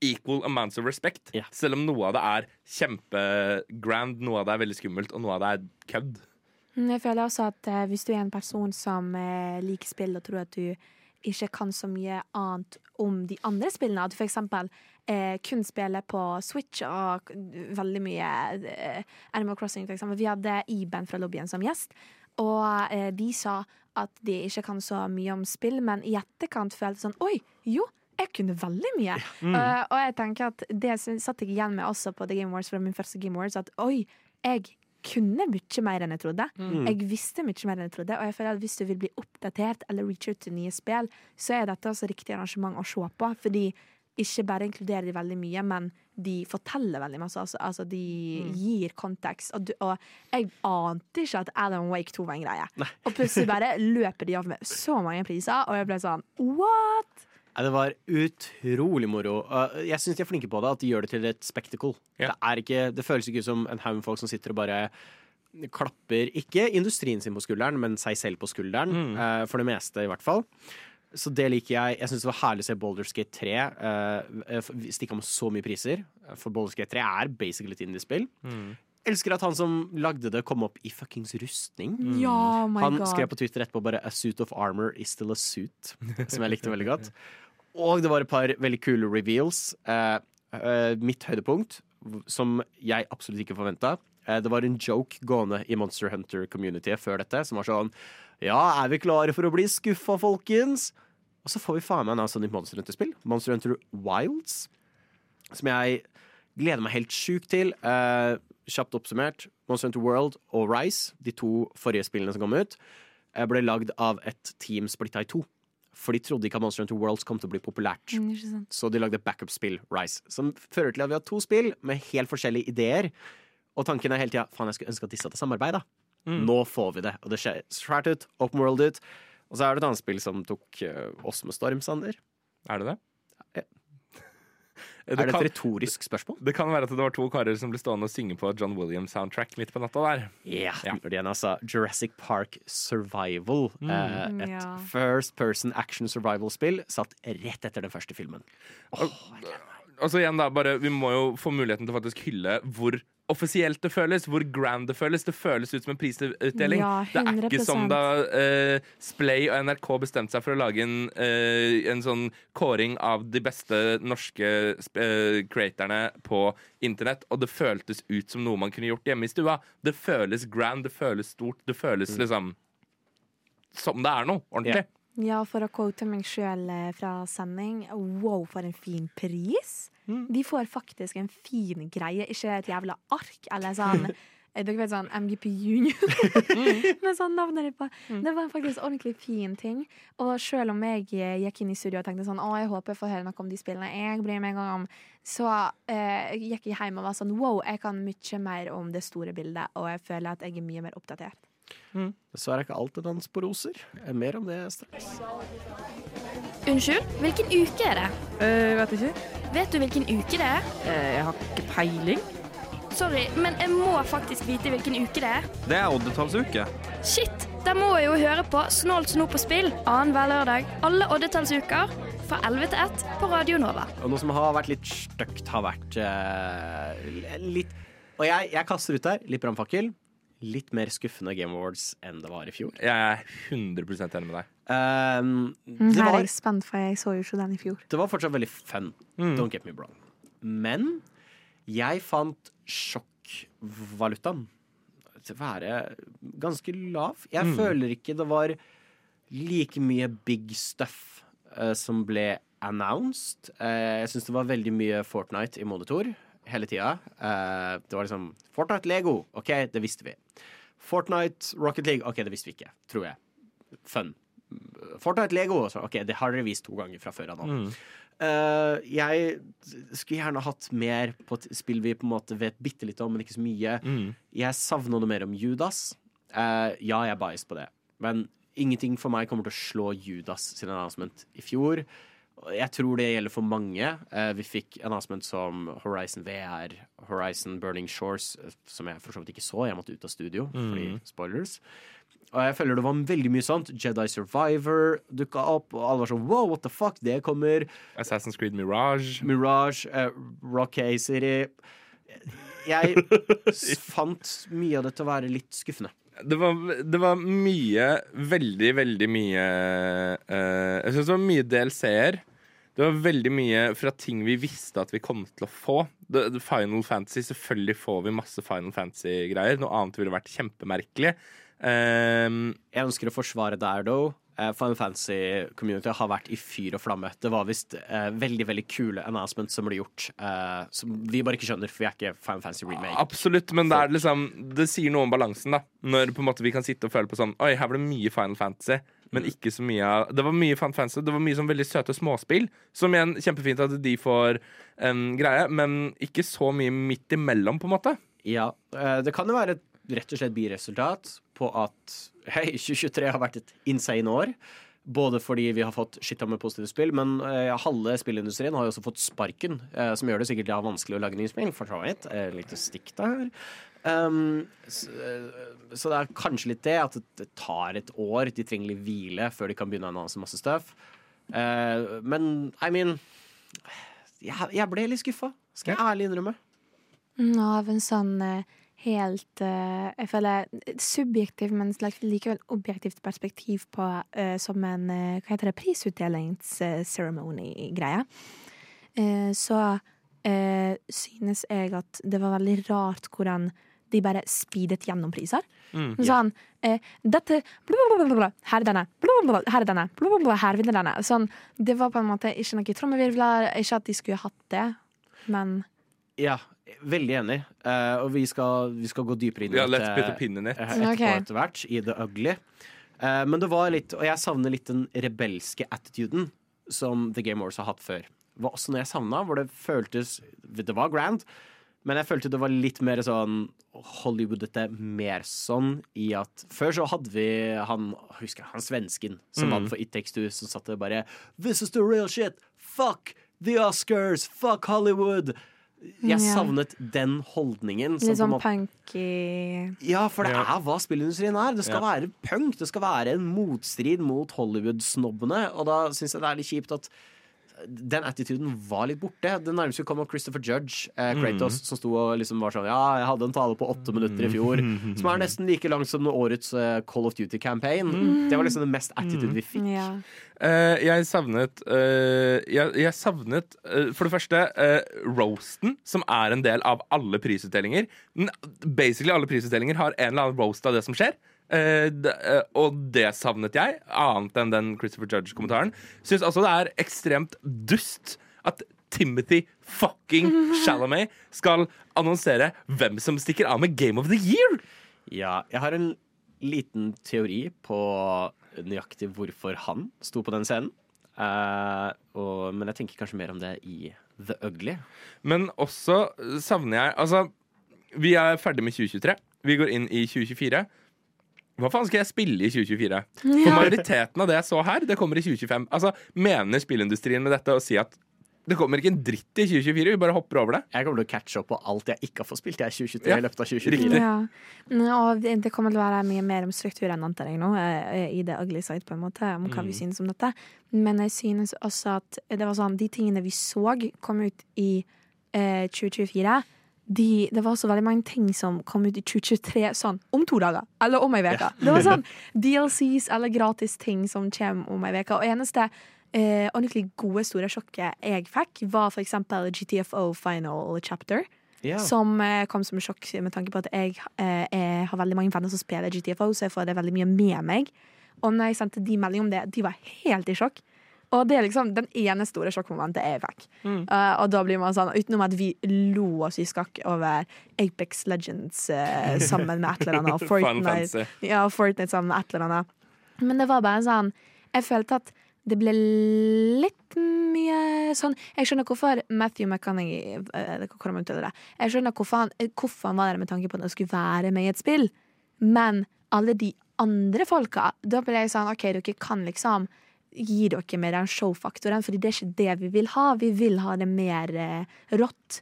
equal amounts of respect. Yeah. Selv om noe av det er kjempegrand, noe av det er veldig skummelt, og noe av det er kødd. Mm, Jeg føler også at eh, hvis du er en person som eh, liker spill og tror at du ikke kan så mye annet om de andre spillene, at du eksempel eh, kun spiller på Switch og veldig mye eh, Animal Crossing, eksempel. Vi hadde Iben fra lobbyen som gjest, og eh, de sa at de ikke kan så mye om spill, men i etterkant følte sånn Oi, jo! Jeg kunne veldig mye. Eh, og jeg tenker at det satt jeg igjen med også på The Game Wars fra min første Game Wars, at oi, jeg kunne mye mer enn jeg trodde. Jeg visste mye mer enn jeg trodde, og jeg føler at hvis du vil bli oppdatert eller reach out til nye spill, så er dette også riktig arrangement å se på, fordi ikke bare inkluderer de veldig mye, men de forteller veldig masse. Altså, altså de gir kontekst. Og, du, og jeg ante ikke at Alan Wake 2 var en greie. Og plutselig bare løper de av med så mange priser, og jeg ble sånn what?! Nei, Det var utrolig moro. Uh, Jeg syns de er flinke på det, at de gjør det til et spectacle. Ja. Det, er ikke, det føles ikke ut som en haug med folk som sitter og bare klapper ikke industrien sin på skulderen, men seg selv på skulderen. Mm. For det meste, i hvert fall. Så det liker jeg. Jeg syns det var herlig å se Boulder Skate 3 uh, stikke av med så mye priser. For Boulder Skate 3 er basically et indiespill. Elsker at han som lagde det, kom opp i fuckings rustning. Ja, oh my Han god. skrev på Twitter etterpå bare 'A suit of armor is still a suit', som jeg likte veldig godt. Og det var et par veldig kule reveals. Eh, eh, mitt høydepunkt, som jeg absolutt ikke forventa, eh, det var en joke gående i Monster Hunter-communityet før dette, som var sånn Ja, er vi klare for å bli skuffa, folkens? Og så får vi faen meg annonsa nytt Monster Hunter-spill. Monster Hunter Wilds. Som jeg gleder meg helt sjukt til. Eh, kjapt oppsummert. Monster Hunter World og Rise, de to forrige spillene som kom ut, eh, ble lagd av et team splitta i to. For de trodde ikke at Monster Hunter Worlds kom til å bli populært. Mm. Så de lagde backup-spill, Rise, som fører til at vi har to spill med helt forskjellige ideer. Og tanken er hele tida faen, jeg skulle ønske at disse hadde samarbeid. da. Nå får vi det. Og det ser svært ut. Open world ut. Og så er det et annet spill som tok eh, oss med storm, Sander. Er det det? Ja. Det er det kan, et retorisk spørsmål? det kan være at det var to karer som ble stående og synge på John Williams-soundtrack midt på natta der. Ja. Ja. Det igjen, altså Jurassic Park Survival. eh, et ja. first person action survival-spill satt rett etter den første filmen. Og så igjen da, bare, Vi må jo få muligheten til å faktisk hylle hvor offisielt det føles, hvor grand det føles. Det føles ut som en prisutdeling. Ja, det er ikke som da uh, Splay og NRK bestemte seg for å lage en, uh, en sånn kåring av de beste norske uh, eh, på internett, og det føltes ut som noe man kunne gjort hjemme i stua. Det føles grand, det føles stort, det føles liksom som det er noe ordentlig. Ja, for å quote meg sjøl fra sending, wow, for en fin pris. De får faktisk en fin greie, ikke et jævla ark eller sånn eh, Dere vet sånn MGP Junior med sånn navnet ditt på. Det var faktisk ordentlig fin ting. Og selv om jeg eh, gikk inn i studio og tenkte sånn Å, jeg håper jeg får høre noe om de spillene jeg bryr meg om, så eh, gikk jeg hjem og var sånn Wow, jeg kan mye mer om det store bildet, og jeg føler at jeg er mye mer oppdatert. Dessverre er ikke alt en dans på roser. Eh, Mer om det straks. Unnskyld, hvilken uke er det? Uh, vet ikke. Vet du hvilken uke det er? Uh, jeg har ikke peiling. Sorry, men jeg må faktisk vite hvilken uke det er. Det er oddetallsuke. Shit! Da må jeg jo høre på Snålt snop og spill annenhver lørdag alle oddetallsuker fra 11 til 1 på Radio Nova. Og noe som har vært litt stygt, har vært uh, litt Og jeg, jeg kaster ut der, litt brannfakkel. Litt mer skuffende Game Awards enn det var i fjor. Jeg er 100 enig med deg. Um, det, Her er var, jeg spent, for jeg så jo ikke den i fjor. det var fortsatt veldig fun. Mm. Don't get me wrong. Men jeg fant sjokkvalutaen til å være ganske lav. Jeg Mm. føler ikke det var like mye big stuff uh, som ble announced. Uh, jeg syns det var veldig mye Fortnite i monitor hele tida. Uh, det var liksom Fortnite Lego, OK, det visste vi. Fortnite Rocket League, OK, det visste vi ikke, tror jeg. Fun. Fortnite Lego, så, OK, det har dere vist to ganger fra før av nå. Mm. Uh, jeg skulle gjerne hatt mer på et spill vi på en måte vet bitte litt om, men ikke så mye. Mm. Jeg savner noe mer om Judas. Uh, ja, jeg er biased på det, men ingenting for meg kommer til å slå Judas sin announcement i fjor. Jeg tror det gjelder for mange. Eh, vi fikk announcement som Horizon VR, Horizon Burning Shores, eh, som jeg for så vidt ikke så. Jeg måtte ut av studio fordi Mm. spoilers. Og jeg føler det var veldig mye sånt. Jedi Survivor dukka opp, og alle var sånn wow, what the fuck, det kommer. Assassin's Creed Mirage. Mirage, uh, Rock City. Jeg fant mye av det til å være litt skuffende. Det var, det var mye, veldig, veldig mye uh, Jeg syns det var mye DLC-er. Det var veldig mye fra ting vi visste at vi kom til å få. The, the Final Fantasy, Selvfølgelig får vi masse Final Fantasy-greier. Noe annet ville vært kjempemerkelig. Um, Jeg ønsker å forsvare der, though. Eh, Final Fantasy-community har vært i fyr og flamme. Det var visst eh, veldig veldig kule announcements som ble gjort, eh, som vi bare ikke skjønner, for vi er ikke Final Fantasy remake. absolutt, men det, er liksom, det sier noe om balansen. da Når på en måte vi kan sitte og føle på sånn Oi, her var det mye Final Fantasy, men ikke så mye av Det var mye Final Fantasy, det var mye sånn veldig søte småspill. Som igjen, kjempefint at de får en greie, men ikke så mye midt imellom, på en måte. Ja, eh, det kan jo være et rett og slett biresultat på at hei, 2023 har vært et insane år. Både fordi vi har fått skitta med positive spill, men eh, halve spillindustrien har jo også fått sparken, eh, som gjør det sikkert ja, vanskelig å lage nye spill, for så vidt. Eh, Litt stikk der. Um, så, eh, så det er kanskje litt det, at det, tar et år. De trenger litt hvile før de kan begynne å annonse masse støv. Eh, men I mean jeg, jeg ble litt skuffa, skal jeg ærlig innrømme. Mm, Av en sånn eh, helt uh, Jeg føler subjektiv, men likevel objektivt perspektiv på uh, som en uh, hva heter det, prisutdelingsceremony-greie. Eh, så synes jeg at det var veldig rart hvordan de bare speedet gjennom priser. Mm. Sånn eh, Dette blablabla, Her er denne. Blablabla, her er denne. Blablabla, her vinner denne. Sånn, det var på en måte ikke noe trommevirvler. Ikke at de skulle hatt det, men Ja, veldig enig. Uh, og vi skal, vi skal gå dypere inn i Ja, dette, etterpå okay. etter hvert, i The Ugly. Uh, men det var litt Og jeg savner litt den rebelske attituden som The Game Wars har hatt før. Det var også noe jeg savna, hvor det føltes Det var grand, men jeg følte det var litt mer sånn Hollywoodete mer sånn i at Før så hadde vi han Husker jeg, han svensken som Mm. vant for It Takes Two, som satt der bare This is the real shit! Fuck the Oscars! Fuck Hollywood! Jeg Ja. savnet den holdningen. litt sånn punky ja, for det er hva spillindustrien er. Det skal Ja. være punk. Det skal være en motstrid mot Hollywood-snobbene. Og da syns jeg det er litt kjipt at den attituden var litt borte. Det nærmeste vi kom var Christopher Judge, eh, Kratos, som sto og liksom var sånn Ja, jeg hadde en tale på åtte minutter i fjor, som er nesten like lang som årets uh, Call of Duty-campaign. Det var liksom det mest attitude vi fikk. Ja. Uh, jeg savnet uh, jeg, jeg savnet for det første roasten, som er en del av alle prisutdelinger. N- Basically alle prisutdelinger har en eller annen roast av det som skjer. Eh, det, eh, og det savnet jeg, annet enn den Christopher Judge-kommentaren. Syns også det er ekstremt dust at Timothy fucking Chalamet skal annonsere hvem som stikker av med Game of the Year! Ja, jeg har en liten teori på nøyaktig hvorfor han sto på den scenen. Uh, og, men jeg tenker kanskje mer om det i The Ugly. Men også savner jeg Altså, vi er ferdig med 2023. Vi går inn i 2024. Hva faen skal jeg spille i 2024? For majoriteten av det jeg så her, det kommer i 2025. Altså, Mener spillindustrien med dette å si at Det kommer ikke en dritt i 2024. Vi bare hopper over det. Jeg kommer til å catche opp på alt jeg ikke har fått spilt jeg i 2023 Ja, i løpet av 2024. Ja. Og det kommer til å være mye mer om struktur enn antar jeg nå, eh, i det ugly side, på en måte, om hva vi Mm. synes om dette. Men jeg synes også at det var sånn, de tingene vi så kom ut i eh, 2024 de, det var så veldig mange ting som kom ut i 2023 sånn om to dager, eller om ei uke. Det var sånn DLCs eller gratis ting som kommer om ei uke. Og eneste eh, ordentlig gode, store sjokket jeg fikk, var for eksempel GTFO Final Chapter. Ja. Som eh, kom som sjokk med tanke på at jeg, eh, jeg har veldig mange venner som spiller GTFO, så jeg får det veldig mye med meg. Og når jeg sendte de melding om det, de var helt i sjokk. Og det er liksom den ene store sjokkmomentet jeg fikk. Uh, og da blir man sånn, utenom at vi lo oss i skakk over Apex Legends uh, sammen med et eller annet, og Fortnite, ja, Fortnite sammen med et eller annet. Men det var bare sånn Jeg følte at det ble litt mye sånn Jeg skjønner hvorfor Matthew McConaughey eh. Jeg skjønner hvorfor han, hvorfor han var der med tanke på at han skulle være med i et spill, men alle de andre folka Da ble jeg sånn OK, dere kan liksom gi dere med den showfaktoren, Fordi det er ikke det vi vil ha. Vi vil ha det mer eh, rått.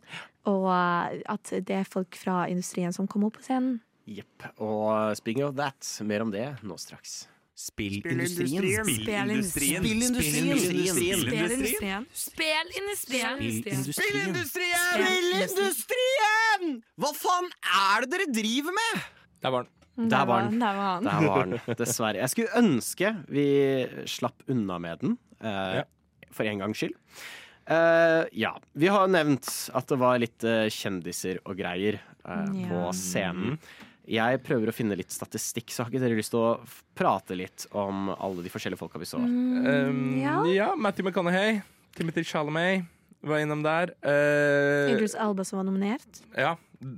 Og eh, at det er folk fra industrien som kommer opp på scenen. Jepp. Og speaking of that, mer om det nå straks. Spillindustrien. Spillindustrien. Spillindustrien. Spelindustrien. Spelindustrien. Spillindustrien! Spillindustrien! Hva faen er det dere driver med? Der var den. Der var den. Der var. Der var den, dessverre. Jeg skulle ønske vi slapp unna med den, eh, for en gangs skyld. Eh, ja. Vi har nevnt at det var litt eh, kjendiser og greier ja. på scenen. Jeg prøver å finne litt statistikk, så har ikke dere lyst til å prate litt om alle de forskjellige folka vi så? Mm, ja. ja. Matty McConaughey. Timothy Chalamet var innom der. Uh, Idris Alba som var nominert. ja,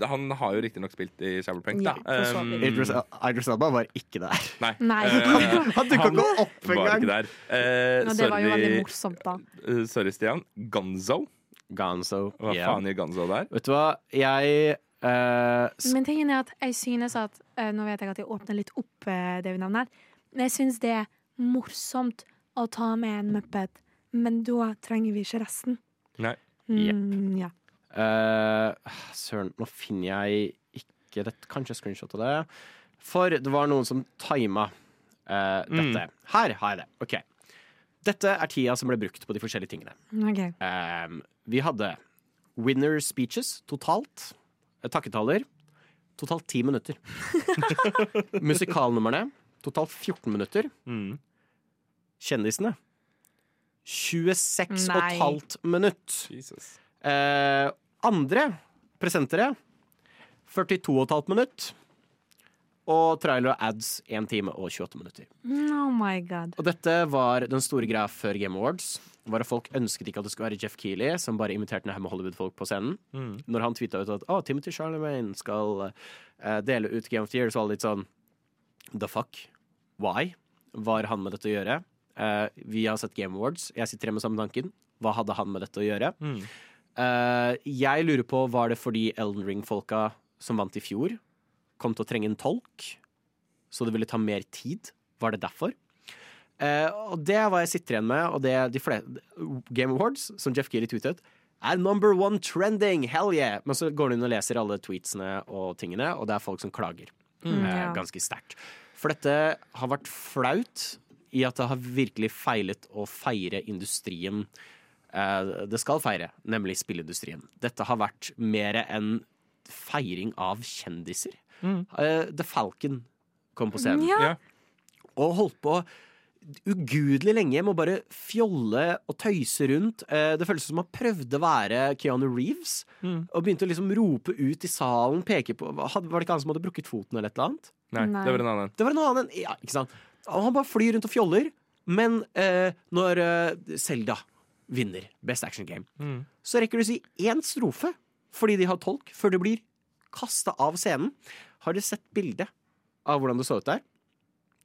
han har jo riktignok spilt i Cyberpunk. Ja, da. Um, Idris, Idris Elba var ikke der. Nei. Nei. Uh, Han dukka ikke opp engang! der. Eh, Og det var jo veldig morsomt, da. Uh, sorry, Stian. Gonzo. Gonzo. Hva yeah. faen gjør Gonzo der? Vet du hva, jeg eh, Men tingen er at jeg synes at eh, Nå vet jeg at jeg åpner litt opp det vi nevner, men jeg synes det er morsomt å ta med en muppet, men da trenger vi ikke resten. Nei. Mm, ja. Eh, Søren, nå finner jeg ikke det, Kanskje screenshot av det. For det var noen som tima uh, dette. Her har jeg det. OK. Dette er tida som ble brukt på de forskjellige tingene. Okay. Uh, vi hadde winner speeches totalt. Takketaler. Totalt ti minutter. Musikalnumrene. Totalt 14 minutter. Mm. Kjendisene. 26 og et halvt minutt. Jesus. Eh, andre presentere 42 og et halvt minutt. Og trailer og ads 1 time og 28 minutter. Oh my god. Og dette var den store greia før Game Awards. Var at Folk ønsket ikke at det skulle være Jeff Keeley som bare inviterte ned Hollywood-folk på scenen. Mm. Når han tweeta ut at oh, Timothy Charlemagne skal uh, dele ut Game of the Year, så var det litt sånn The fuck? Why? Hva har han med dette å gjøre? Uh, vi har sett Game Awards. Jeg sitter hjemme sammen med tanken. Hva hadde han med dette å gjøre? Mm. Eh, jeg lurer på, var det fordi Elden Ring-folka som vant i fjor, kom til å trenge en tolk? Så det ville ta mer tid? Var det derfor? Uh, og det er hva jeg sitter igjen med, og det de flere Game Awards, som Jeff Keeley tweetet, er number one trending! Hell yeah! Men så går du inn og leser alle tweetsene og tingene, og det er folk som klager. Mm, uh, ja. ganske sterkt. For dette har vært flaut i at det har virkelig feilet å feire industrien det skal feire, nemlig spillindustrien. Dette har vært mer enn feiring av kjendiser. Eh, The Falcon kom på scenen Ja. Og holdt på ugudelig lenge med å bare fjolle og tøyse rundt. Eh, Det føltes som han prøvde å være Keanu Reeves, og begynte å liksom rope ut i salen, peke på Var det ikke han som hadde brukket foten eller et eller annet? Nei, Nei. det var en annen. Det var en annen Ja, ikke sant? Og han bare flyr rundt og fjoller. Men eh, når Selda Zelda vinner Best Action Game, Mm. så rekker du å si én strofe fordi de har tolk, før det blir kasta av scenen. Har dere sett bildet av hvordan det så ut der?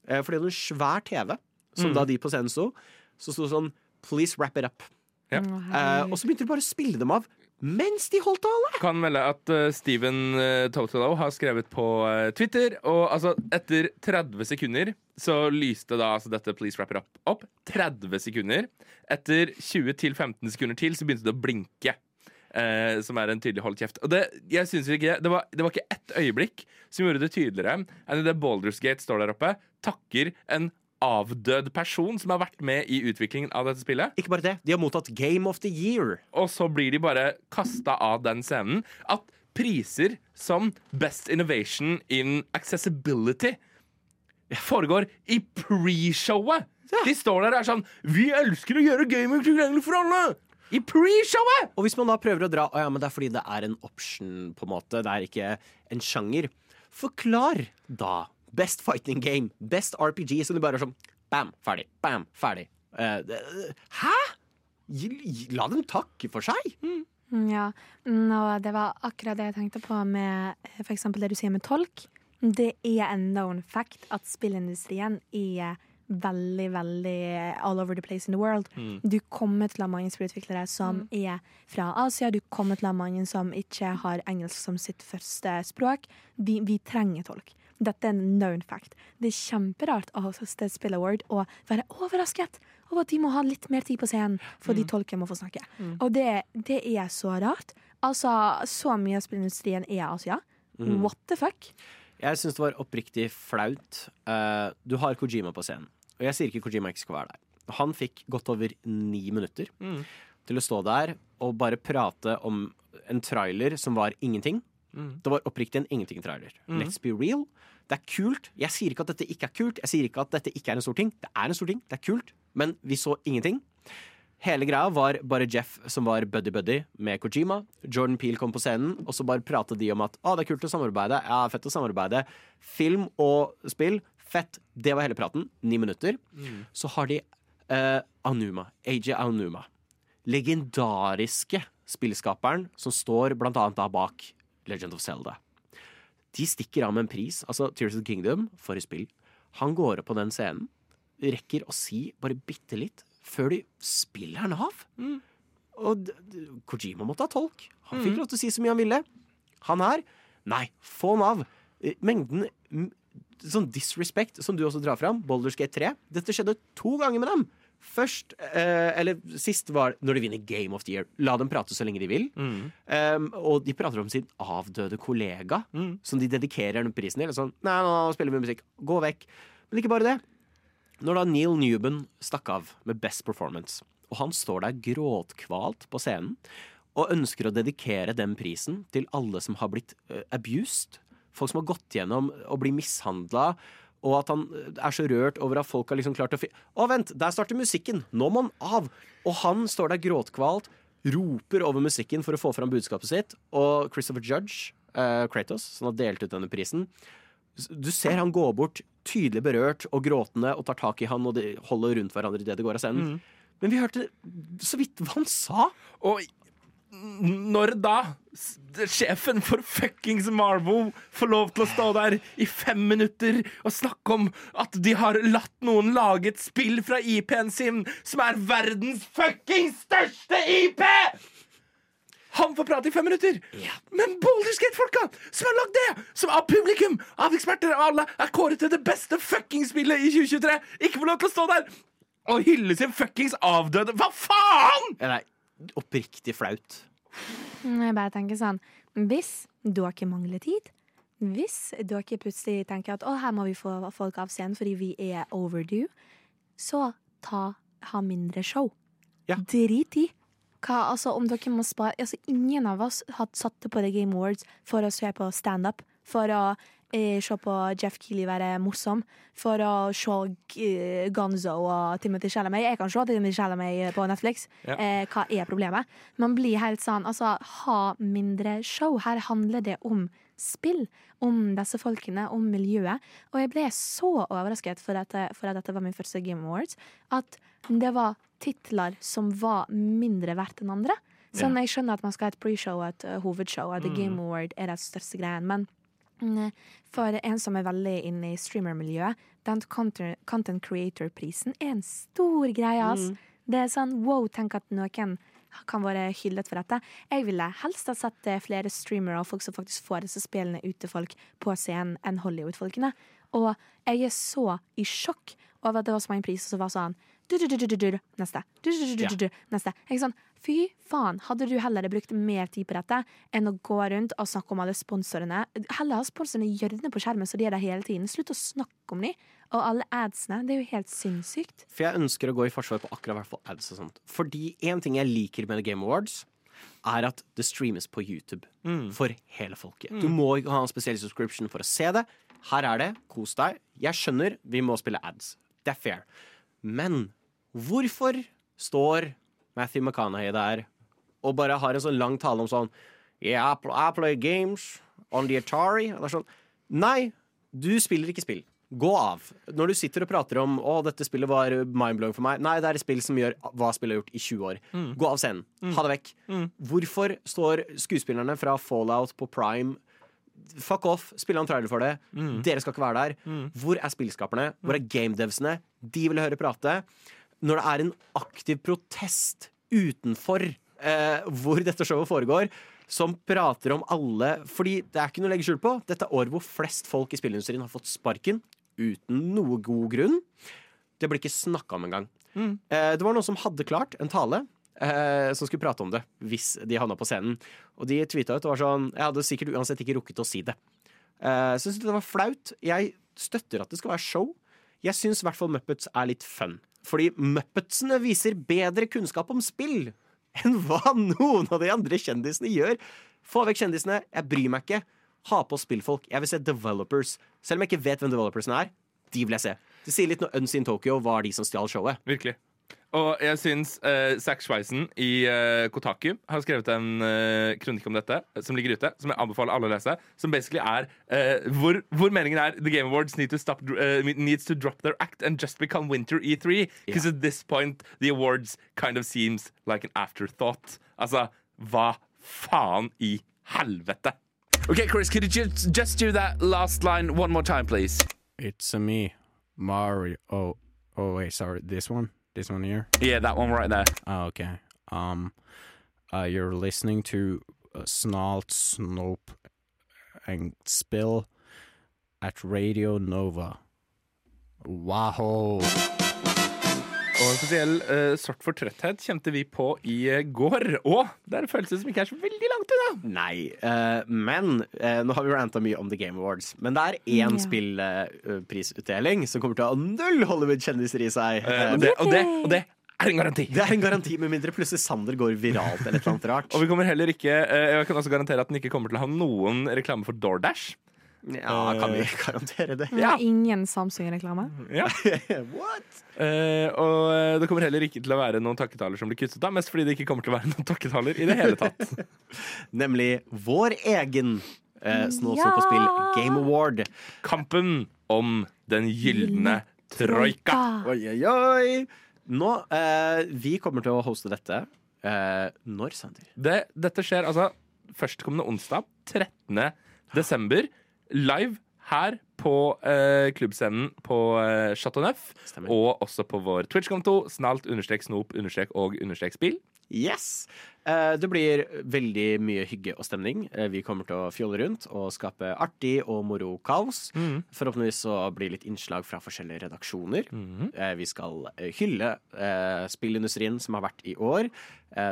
Eh, for det hadde en svær TV, som Mm. da de på scenen sto, så sto det sånn Please wrap it up. Ja. Eh, og så begynte de bare å spille dem av mens de holdt tale! Kan melde at uh, Steven uh, Totalo har skrevet på uh, Twitter, og altså etter 30 sekunder så lyste da altså dette Please Wrap It Up opp. 30 sekunder. Etter 20-15 sekunder til så begynte det å blinke. eh, som er en tydelig hold kjeft. Og det, jeg synes ikke, det, var, det var ikke ett øyeblikk som gjorde det tydeligere enn idet Baldur's Gate står der oppe, takker en avdød person som har vært med i utviklingen av dette spillet. Ikke bare det, de har mottatt Game of the Year. Og så blir de bare kasta av den scenen. At priser som Best Innovation in Accessibility foregår i pre-showet! De står der og er sånn Vi elsker å gjøre gaming tilgjengelig for alle! I pre-showet! Og hvis man da prøver å dra Å ja, men det er fordi det er en option, på en måte. Det er ikke en sjanger. Forklar da. Best fighting game. Best RPG. Så du bare er sånn Bam, ferdig. Bam, ferdig. Uh, det, hæ?! Gi- gi- La dem takke for seg. Mm, Ja, mm, og det var akkurat det jeg tenkte på med f.eks. for eksempel det du sier med tolk. Det er en known fact at spillindustrien er veldig, veldig all over the place in the world. Mm. Du kommer til å ha mange spillutviklere som er fra Asia. Du kommer til å ha mange som ikke har engelsk som sitt første språk. Vi, vi trenger tolk. Dette er en known fact. Det er kjemperart av Sted Spill Award og være overrasket over at de må ha litt mer tid på scenen fordi Mm. tolken må få snakke. Mm. Og det, det er så rart. Altså, så mye av spillindustrien er Asia. Mm. What the fuck? Jeg syns det var oppriktig flaut. Eh, du har Kojima på scenen, og jeg sier ikke Kojima ikke skal være der. Han fikk godt over ni minutter Mm. til å stå der og bare prate om en trailer som var ingenting. Mm. Det var oppriktig en ingenting-trailer. Mm. Let's be real. Det er kult. Jeg sier ikke at dette ikke er kult. Jeg sier ikke at dette ikke er en stor ting. Det er en stor ting. Det er kult. Men vi så ingenting. Hele greia var bare Jeff som var buddy-buddy med Kojima. Jordan Peel kom på scenen, og så bare pratet de om at å, det er kult å samarbeide. Ja, fett å samarbeide. Film og spill, fett. Det var hele praten. Ni minutter. Mm. Så har de eh, Anuma. AJ Anuma. Legendariske spillskaperen som står blant annet da bak Legend of Zelda. De stikker av med en pris. Altså Tears of the Kingdom, for et spill. Han går opp på den scenen, rekker å si bare bitte litt før de spiller han av. Og d- d- Kojima måtte ha tolk. Han fikk Mm. lov til å si så mye han ville. Han her, nei, få han av. Eh, Mengden mm, sånn disrespect som du også drar fram, Boulders Gate 3, dette skjedde to ganger med dem. Først, eh, eller sist var når de vinner Game of the Year. La dem prate så lenge de vil. Mm. Um, og de prater om sin avdøde kollega, som de dedikerer den prisen til. Sånn, nei, nå spiller vi musikk. Gå vekk. Men ikke bare det. Når da Neil Newman stakk av med Best Performance, og han står der gråtkvalt på scenen og ønsker å dedikere den prisen til alle som har blitt uh, abused, folk som har gått gjennom å bli mishandla, og at han eh, er så rørt over at folk har liksom klart å fi... Å, vent, der starter musikken! Nå må han av! Og han står der gråtkvalt, roper over musikken for å få fram budskapet sitt, og Christopher Judge, uh, Kratos, som har delt ut denne prisen, du ser han gå bort, tydelig berørt og gråtende, og tar tak i han, og de holder rundt hverandre idet de går av scenen. Mm. Men vi hørte så vidt hva han sa. Og når da sjefen for fuckings Marvel får lov til å stå der i fem minutter og snakke om at de har latt noen lage et spill fra IP-en sin, som er verdens fuckings største IP! Han får prate i fem minutter! Men Baldur's Gate-folka som har lagd det, som av publikum, av eksperter, og alle, er kåret til det beste fuckings spillet i 2023, ikke får lov til å stå der og hylle sin fuckings avdøde Hva faen?! Nei, oppriktig flaut. Mm, Jeg bare tenker sånn Hvis dere mangler tid, hvis dere plutselig tenker at å, her må vi få folk av scenen fordi vi er overdue, så ta, ha mindre show. Drit i. Hva, altså, om dere må spare altså, Ingen av oss har satt det på The Game Awards for å se på standup, for å se på Jeff Keeley være morsom, for å se eh, Gonzo og Timothy Chalamet. Jeg kan se Timothy Chalamet på Netflix. Ja. Eh, hva er problemet? Man blir helt sånn Altså, ha mindre show. Her handler det om spill. Om disse folkene, om miljøet. Og jeg ble så overrasket for at, for at dette var min første Game Awards, at det var titler som var mindre verdt enn andre. Sånn, Jeg skjønner at man skal ha et pre-show og et uh, hovedshow, og The Mm. Game Award er det største greien, men for en som er veldig inne i streamermiljøet, den content, creator-prisen er en stor greie. Altså. Mm. Det er sånn wow, tenk at noen kan være hyllet for dette. Jeg ville helst ha sett eh, flere streamere og folk som faktisk får disse spillene ut til folk på scenen, enn Hollywood-folkene. Og jeg er så i sjokk over at det var så mange priser som var sånn neste. Neste. Er sånn, fy faen, hadde du heller brukt mer tid på dette enn å gå rundt og snakke om alle sponsorene? Heller ha sponsorene hjørnet på skjermen så de er der hele tiden. Slutt å snakke om dem. Og alle adsene. Det er jo helt sinnssykt. For jeg ønsker å gå i forsvar på akkurat hvert fall ads og sånt. Fordi en ting jeg liker med The Game Awards, er at det streames på YouTube for hele folket. Du må ikke ha en spesiell subscription for å se det. Her er det. Kos deg. Jeg skjønner vi må spille ads. Det er fair. Men hvorfor står Matthew McConaughey der og bare har en sånn lang tale om sånn Yeah, I play games on the Atari. Sånn Nei, du spiller ikke spill. Gå av. Når du sitter og prater om å, dette spillet var mindblowing for meg. Nei, det er et spill som gjør hva spillet har gjort i 20 år. Mm. Gå av scenen. Ha det vekk. Hvorfor står skuespillerne fra Fallout på Prime Fuck off, spille en trailer for det. Dere skal ikke være der. Hvor er spillskaperne? Hvor er gamedevsene? De vil høre prate. Når det er en aktiv protest utenfor eh, hvor dette showet foregår, som prater om alle Fordi det er ikke noe å legge skjul på. Dette er året hvor flest folk i spillindustrien har fått sparken uten noe god grunn. Det blir ikke snakka om engang. Eh, det var noen som hadde klart en tale eh, som skulle prate om det hvis de havna på scenen. Og de tweeta ut og var sånn Jeg hadde sikkert uansett ikke rukket å si det. Eh, Syns det var flaut. Jeg støtter at det skal være show. Jeg syns i hvert fall Muppets er litt fun. Fordi Muppetsene viser bedre kunnskap om spill enn hva noen av de andre kjendisene gjør. Få vekk kjendisene. Jeg bryr meg ikke. Ha på spillfolk. Jeg vil se developers. Selv om jeg ikke vet hvem developersene er. De vil jeg se. Det sier litt når Unseen Tokyo var de som stjal showet. Virkelig. Og jeg syns uh, Zack Schweisen i uh, Kotaku har skrevet en uh, kronikk om dette, som ligger ute, som jeg anbefaler alle å lese. Som basically er uh, hvor, hvor meningen er The Game Awards need to stop, needs to drop their act and just become Winter E3. Because at this point the awards kind of seems like an afterthought. Altså, hva faen i helvete? Okay, Chris, could you just, just do that last line one more time, please? It's a me, Mario. Oh, oh wait, sorry. This one, this one here. Yeah, that one right there. Oh, okay. Um, uh, you're listening to uh, Snalt, Snope, and Spill at Radio Nova. Wow. Og en spesiell uh, sort for trøtthet kjente vi på i uh, går. Og det er en følelse som ikke er så veldig langt unna. Nei, uh, men nå har vi ranta mye om The Game Awards. Men det er én Ja. spillprisutdeling som kommer til å ha null Hollywood-kjendiser i seg. Og det- og det- og det er en garanti. Det er en garanti, Med mindre plutselig Sander går viralt eller annet rart. Og vi kommer heller ikke Jeg kan også garantere at den ikke kommer til å ha noen reklame for DoorDash. Ja, kan vi garantere det? Ja. Ingen Samsung-reklame. Ja. Eh, og eh, det kommer heller ikke til å være noen takketaler som blir kuttet av, mest fordi det ikke kommer til å være noen takketaler i det hele tatt. Nemlig vår egen eh, Snål Ja! på spill Game Award. Kampen om den gylne troika. Oi, oi, oi. Nå, eh, Vi kommer til å hoste dette. Eh, når, Sander? Det, dette skjer altså førstkommende onsdag, 13. desember, live her på eh, klubbscenen på eh, Chateau Neuf. Og også på vår Twitch-konto, snalt understrek snop understrek og understrek spill. Yes! Eh, det blir veldig mye hygge og stemning. Eh, vi kommer til å fjolle rundt og skape artig og moro kaos. Mm. Forhåpentligvis så blir det litt innslag fra forskjellige redaksjoner. Mhm. eh, vi skal hylle spillindustrien som har vært i år.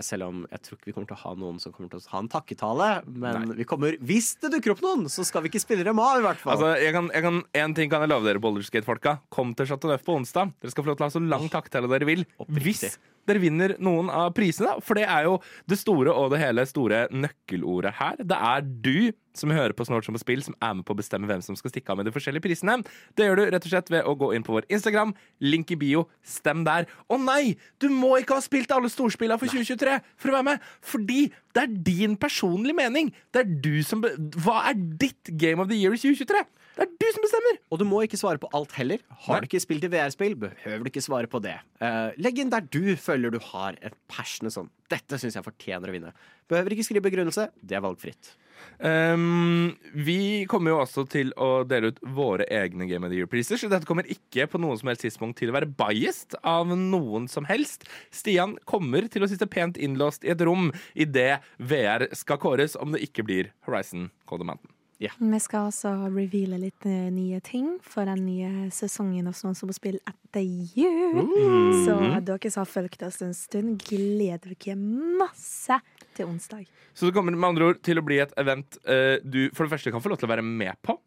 Selv om jeg tror ikke vi kommer til å ha noen som kommer til å ha en takketale. Men vi kommer, hvis det dukker opp noen, så skal vi ikke spille dem av, i hvert fall. Altså, jeg kan, jeg kan, en ting kan jeg love dere, Boulderskate-folka. Kom til Chateau Neuf på onsdag. Dere skal få lov til å ha så lang takketale dere vil. Hvis dere vinner noen av prisene. For det er jo det store og det hele store nøkkelordet her. Det er du som hører på Snort som på spill, som er med på å bestemme hvem som skal stikke av med de forskjellige prisene. Det gjør du rett og slett ved å gå inn på vår Instagram, link i bio, stem der. Å nei! Du må ikke ha spilt alle storspillene for 2023 for å være med! Fordi det er din personlige mening. Det er du som Hva er ditt Game of the Year i 2023? Det er du som bestemmer! Og du må ikke svare på alt heller. Har Nei. du ikke spilt i VR-spill, behøver du ikke svare på det. Uh, legg inn der du føler du har et passion sånn Dette syns jeg fortjener å vinne. Behøver ikke skrive begrunnelse. Det er valgfritt. Um, vi kommer jo også til å dele ut våre egne Game of the Year-priser, så dette kommer ikke på noen som helst tidspunkt til å være biased av noen som helst. Stian kommer til å sitte pent innlåst i et rom idet VR skal kåres, om det ikke blir Horizon Cold the Mountain. Vi skal også reveale litt eh, nye ting for den nye sesongen av Sånn som spill etter jul. Mm. Så dere som har fulgt oss en stund, gleder dere masse til onsdag. Så det kommer med andre ord til å bli et event uh, du for det første kan få lov til å være med på.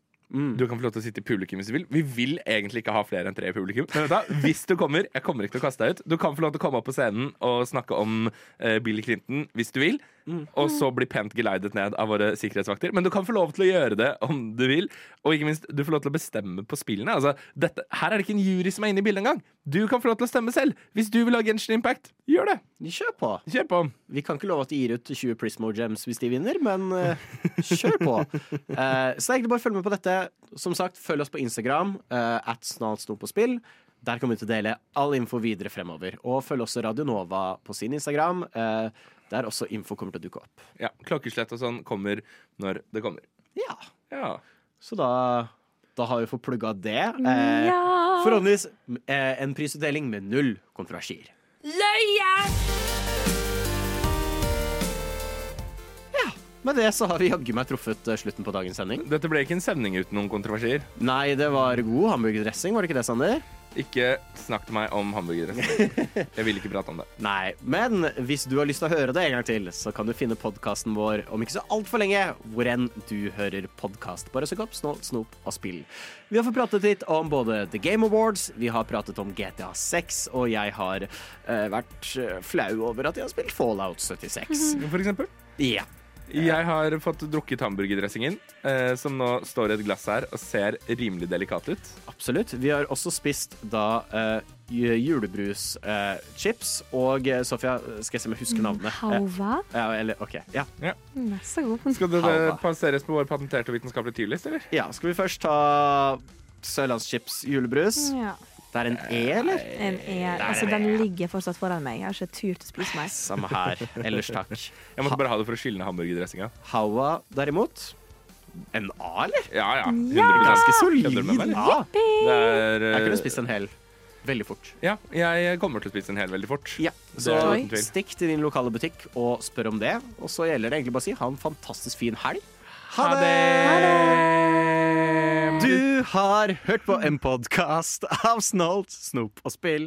Du kan få lov til å sitte i publikum hvis du vil. Vi vil egentlig ikke ha flere enn tre i publikum. Men vet du, hvis du kommer, jeg kommer ikke til å kaste deg ut. Du kan få lov til å komme opp på scenen og snakke om uh, Billy Clinton hvis du vil. Og så bli pent geleidet ned av våre sikkerhetsvakter. Men du kan få lov til å gjøre det om du vil. Og ikke minst, du får lov til å bestemme på spillene. Altså, dette, her er det ikke en jury som er inne i bildet engang. Du kan få lov til å stemme selv. Hvis du vil ha Genshin Impact, gjør det. Kjør på. Kjør på. Vi kan ikke love at de gir ut 20 Prismo Gems hvis de vinner, men uh, kjør på. Uh, så egentlig bare følg med på dette. Som sagt, følg oss på Instagram, uh, at snart sto på spill. Der kommer vi til å dele all info videre fremover. Og følg også Radio Nova på sin Instagram, eh, der også info kommer til å dukke opp. Ja, Klokkeslett og sånn kommer når det kommer. Ja. Ja. Så da, da har vi fått plugga det. Eh, Ja. Forhåpentligvis eh, en prisutdeling med null kontroversier. Løye! Med det så har vi jaggu meg truffet eh, slutten på dagens sending. Dette ble ikke en sending uten noen kontroversier. Nei, det var god hamburgerdressing, var det ikke det, Sander? Ikke snakk til meg om hamburgerdressing. Jeg vil ikke prate om det. Nei, men hvis du har lyst til å høre det en gang til, så kan du finne podkasten vår om ikke så altfor lenge, hvor enn du hører podkast. Bare søk opp Snål, snop og spill. Vi har fått pratet litt om både The Game Awards, vi har pratet om GTA 6, og jeg har uh, vært eh, flau over at jeg har spilt Fallout 76. For eksempel. Ja. Jeg har fått drukket hamburgerdressingen, eh, som nå står i et glass her og ser rimelig delikat ut. Absolutt. Vi har også spist da eh, julebruschips, og eh, Sofia, skal jeg se om jeg husker navnet? Eh, Halva. ja, eller, OK. Ja. Vær så god. Skal det Halva. passeres på vår patenterte vitenskapelige tyrlist, eller? ja. Skal vi først ta Sørlandschips julebrus? Ja. Det er en E, eller? En E. altså, den ligger fortsatt foran meg. Jeg har ikke turt å spise meg. Samme her. Ellers takk. Jeg måtte bare ha det for å skylle ned hamburgerdressinga. Hawa derimot En A, eller? Ja, ja. Ja! Ganske solid Kødder du med meg, eller? A. Det er, eh, Jeg kunne spist en hel veldig fort. Ja, jeg kommer til å spise en hel veldig fort. Ja, Så stikk til din lokale butikk og spør om det. Og så gjelder det egentlig bare å si ha en fantastisk fin helg. Ha det! Ha det! Du har hørt på en podkast av Snolt, Snop og Spill.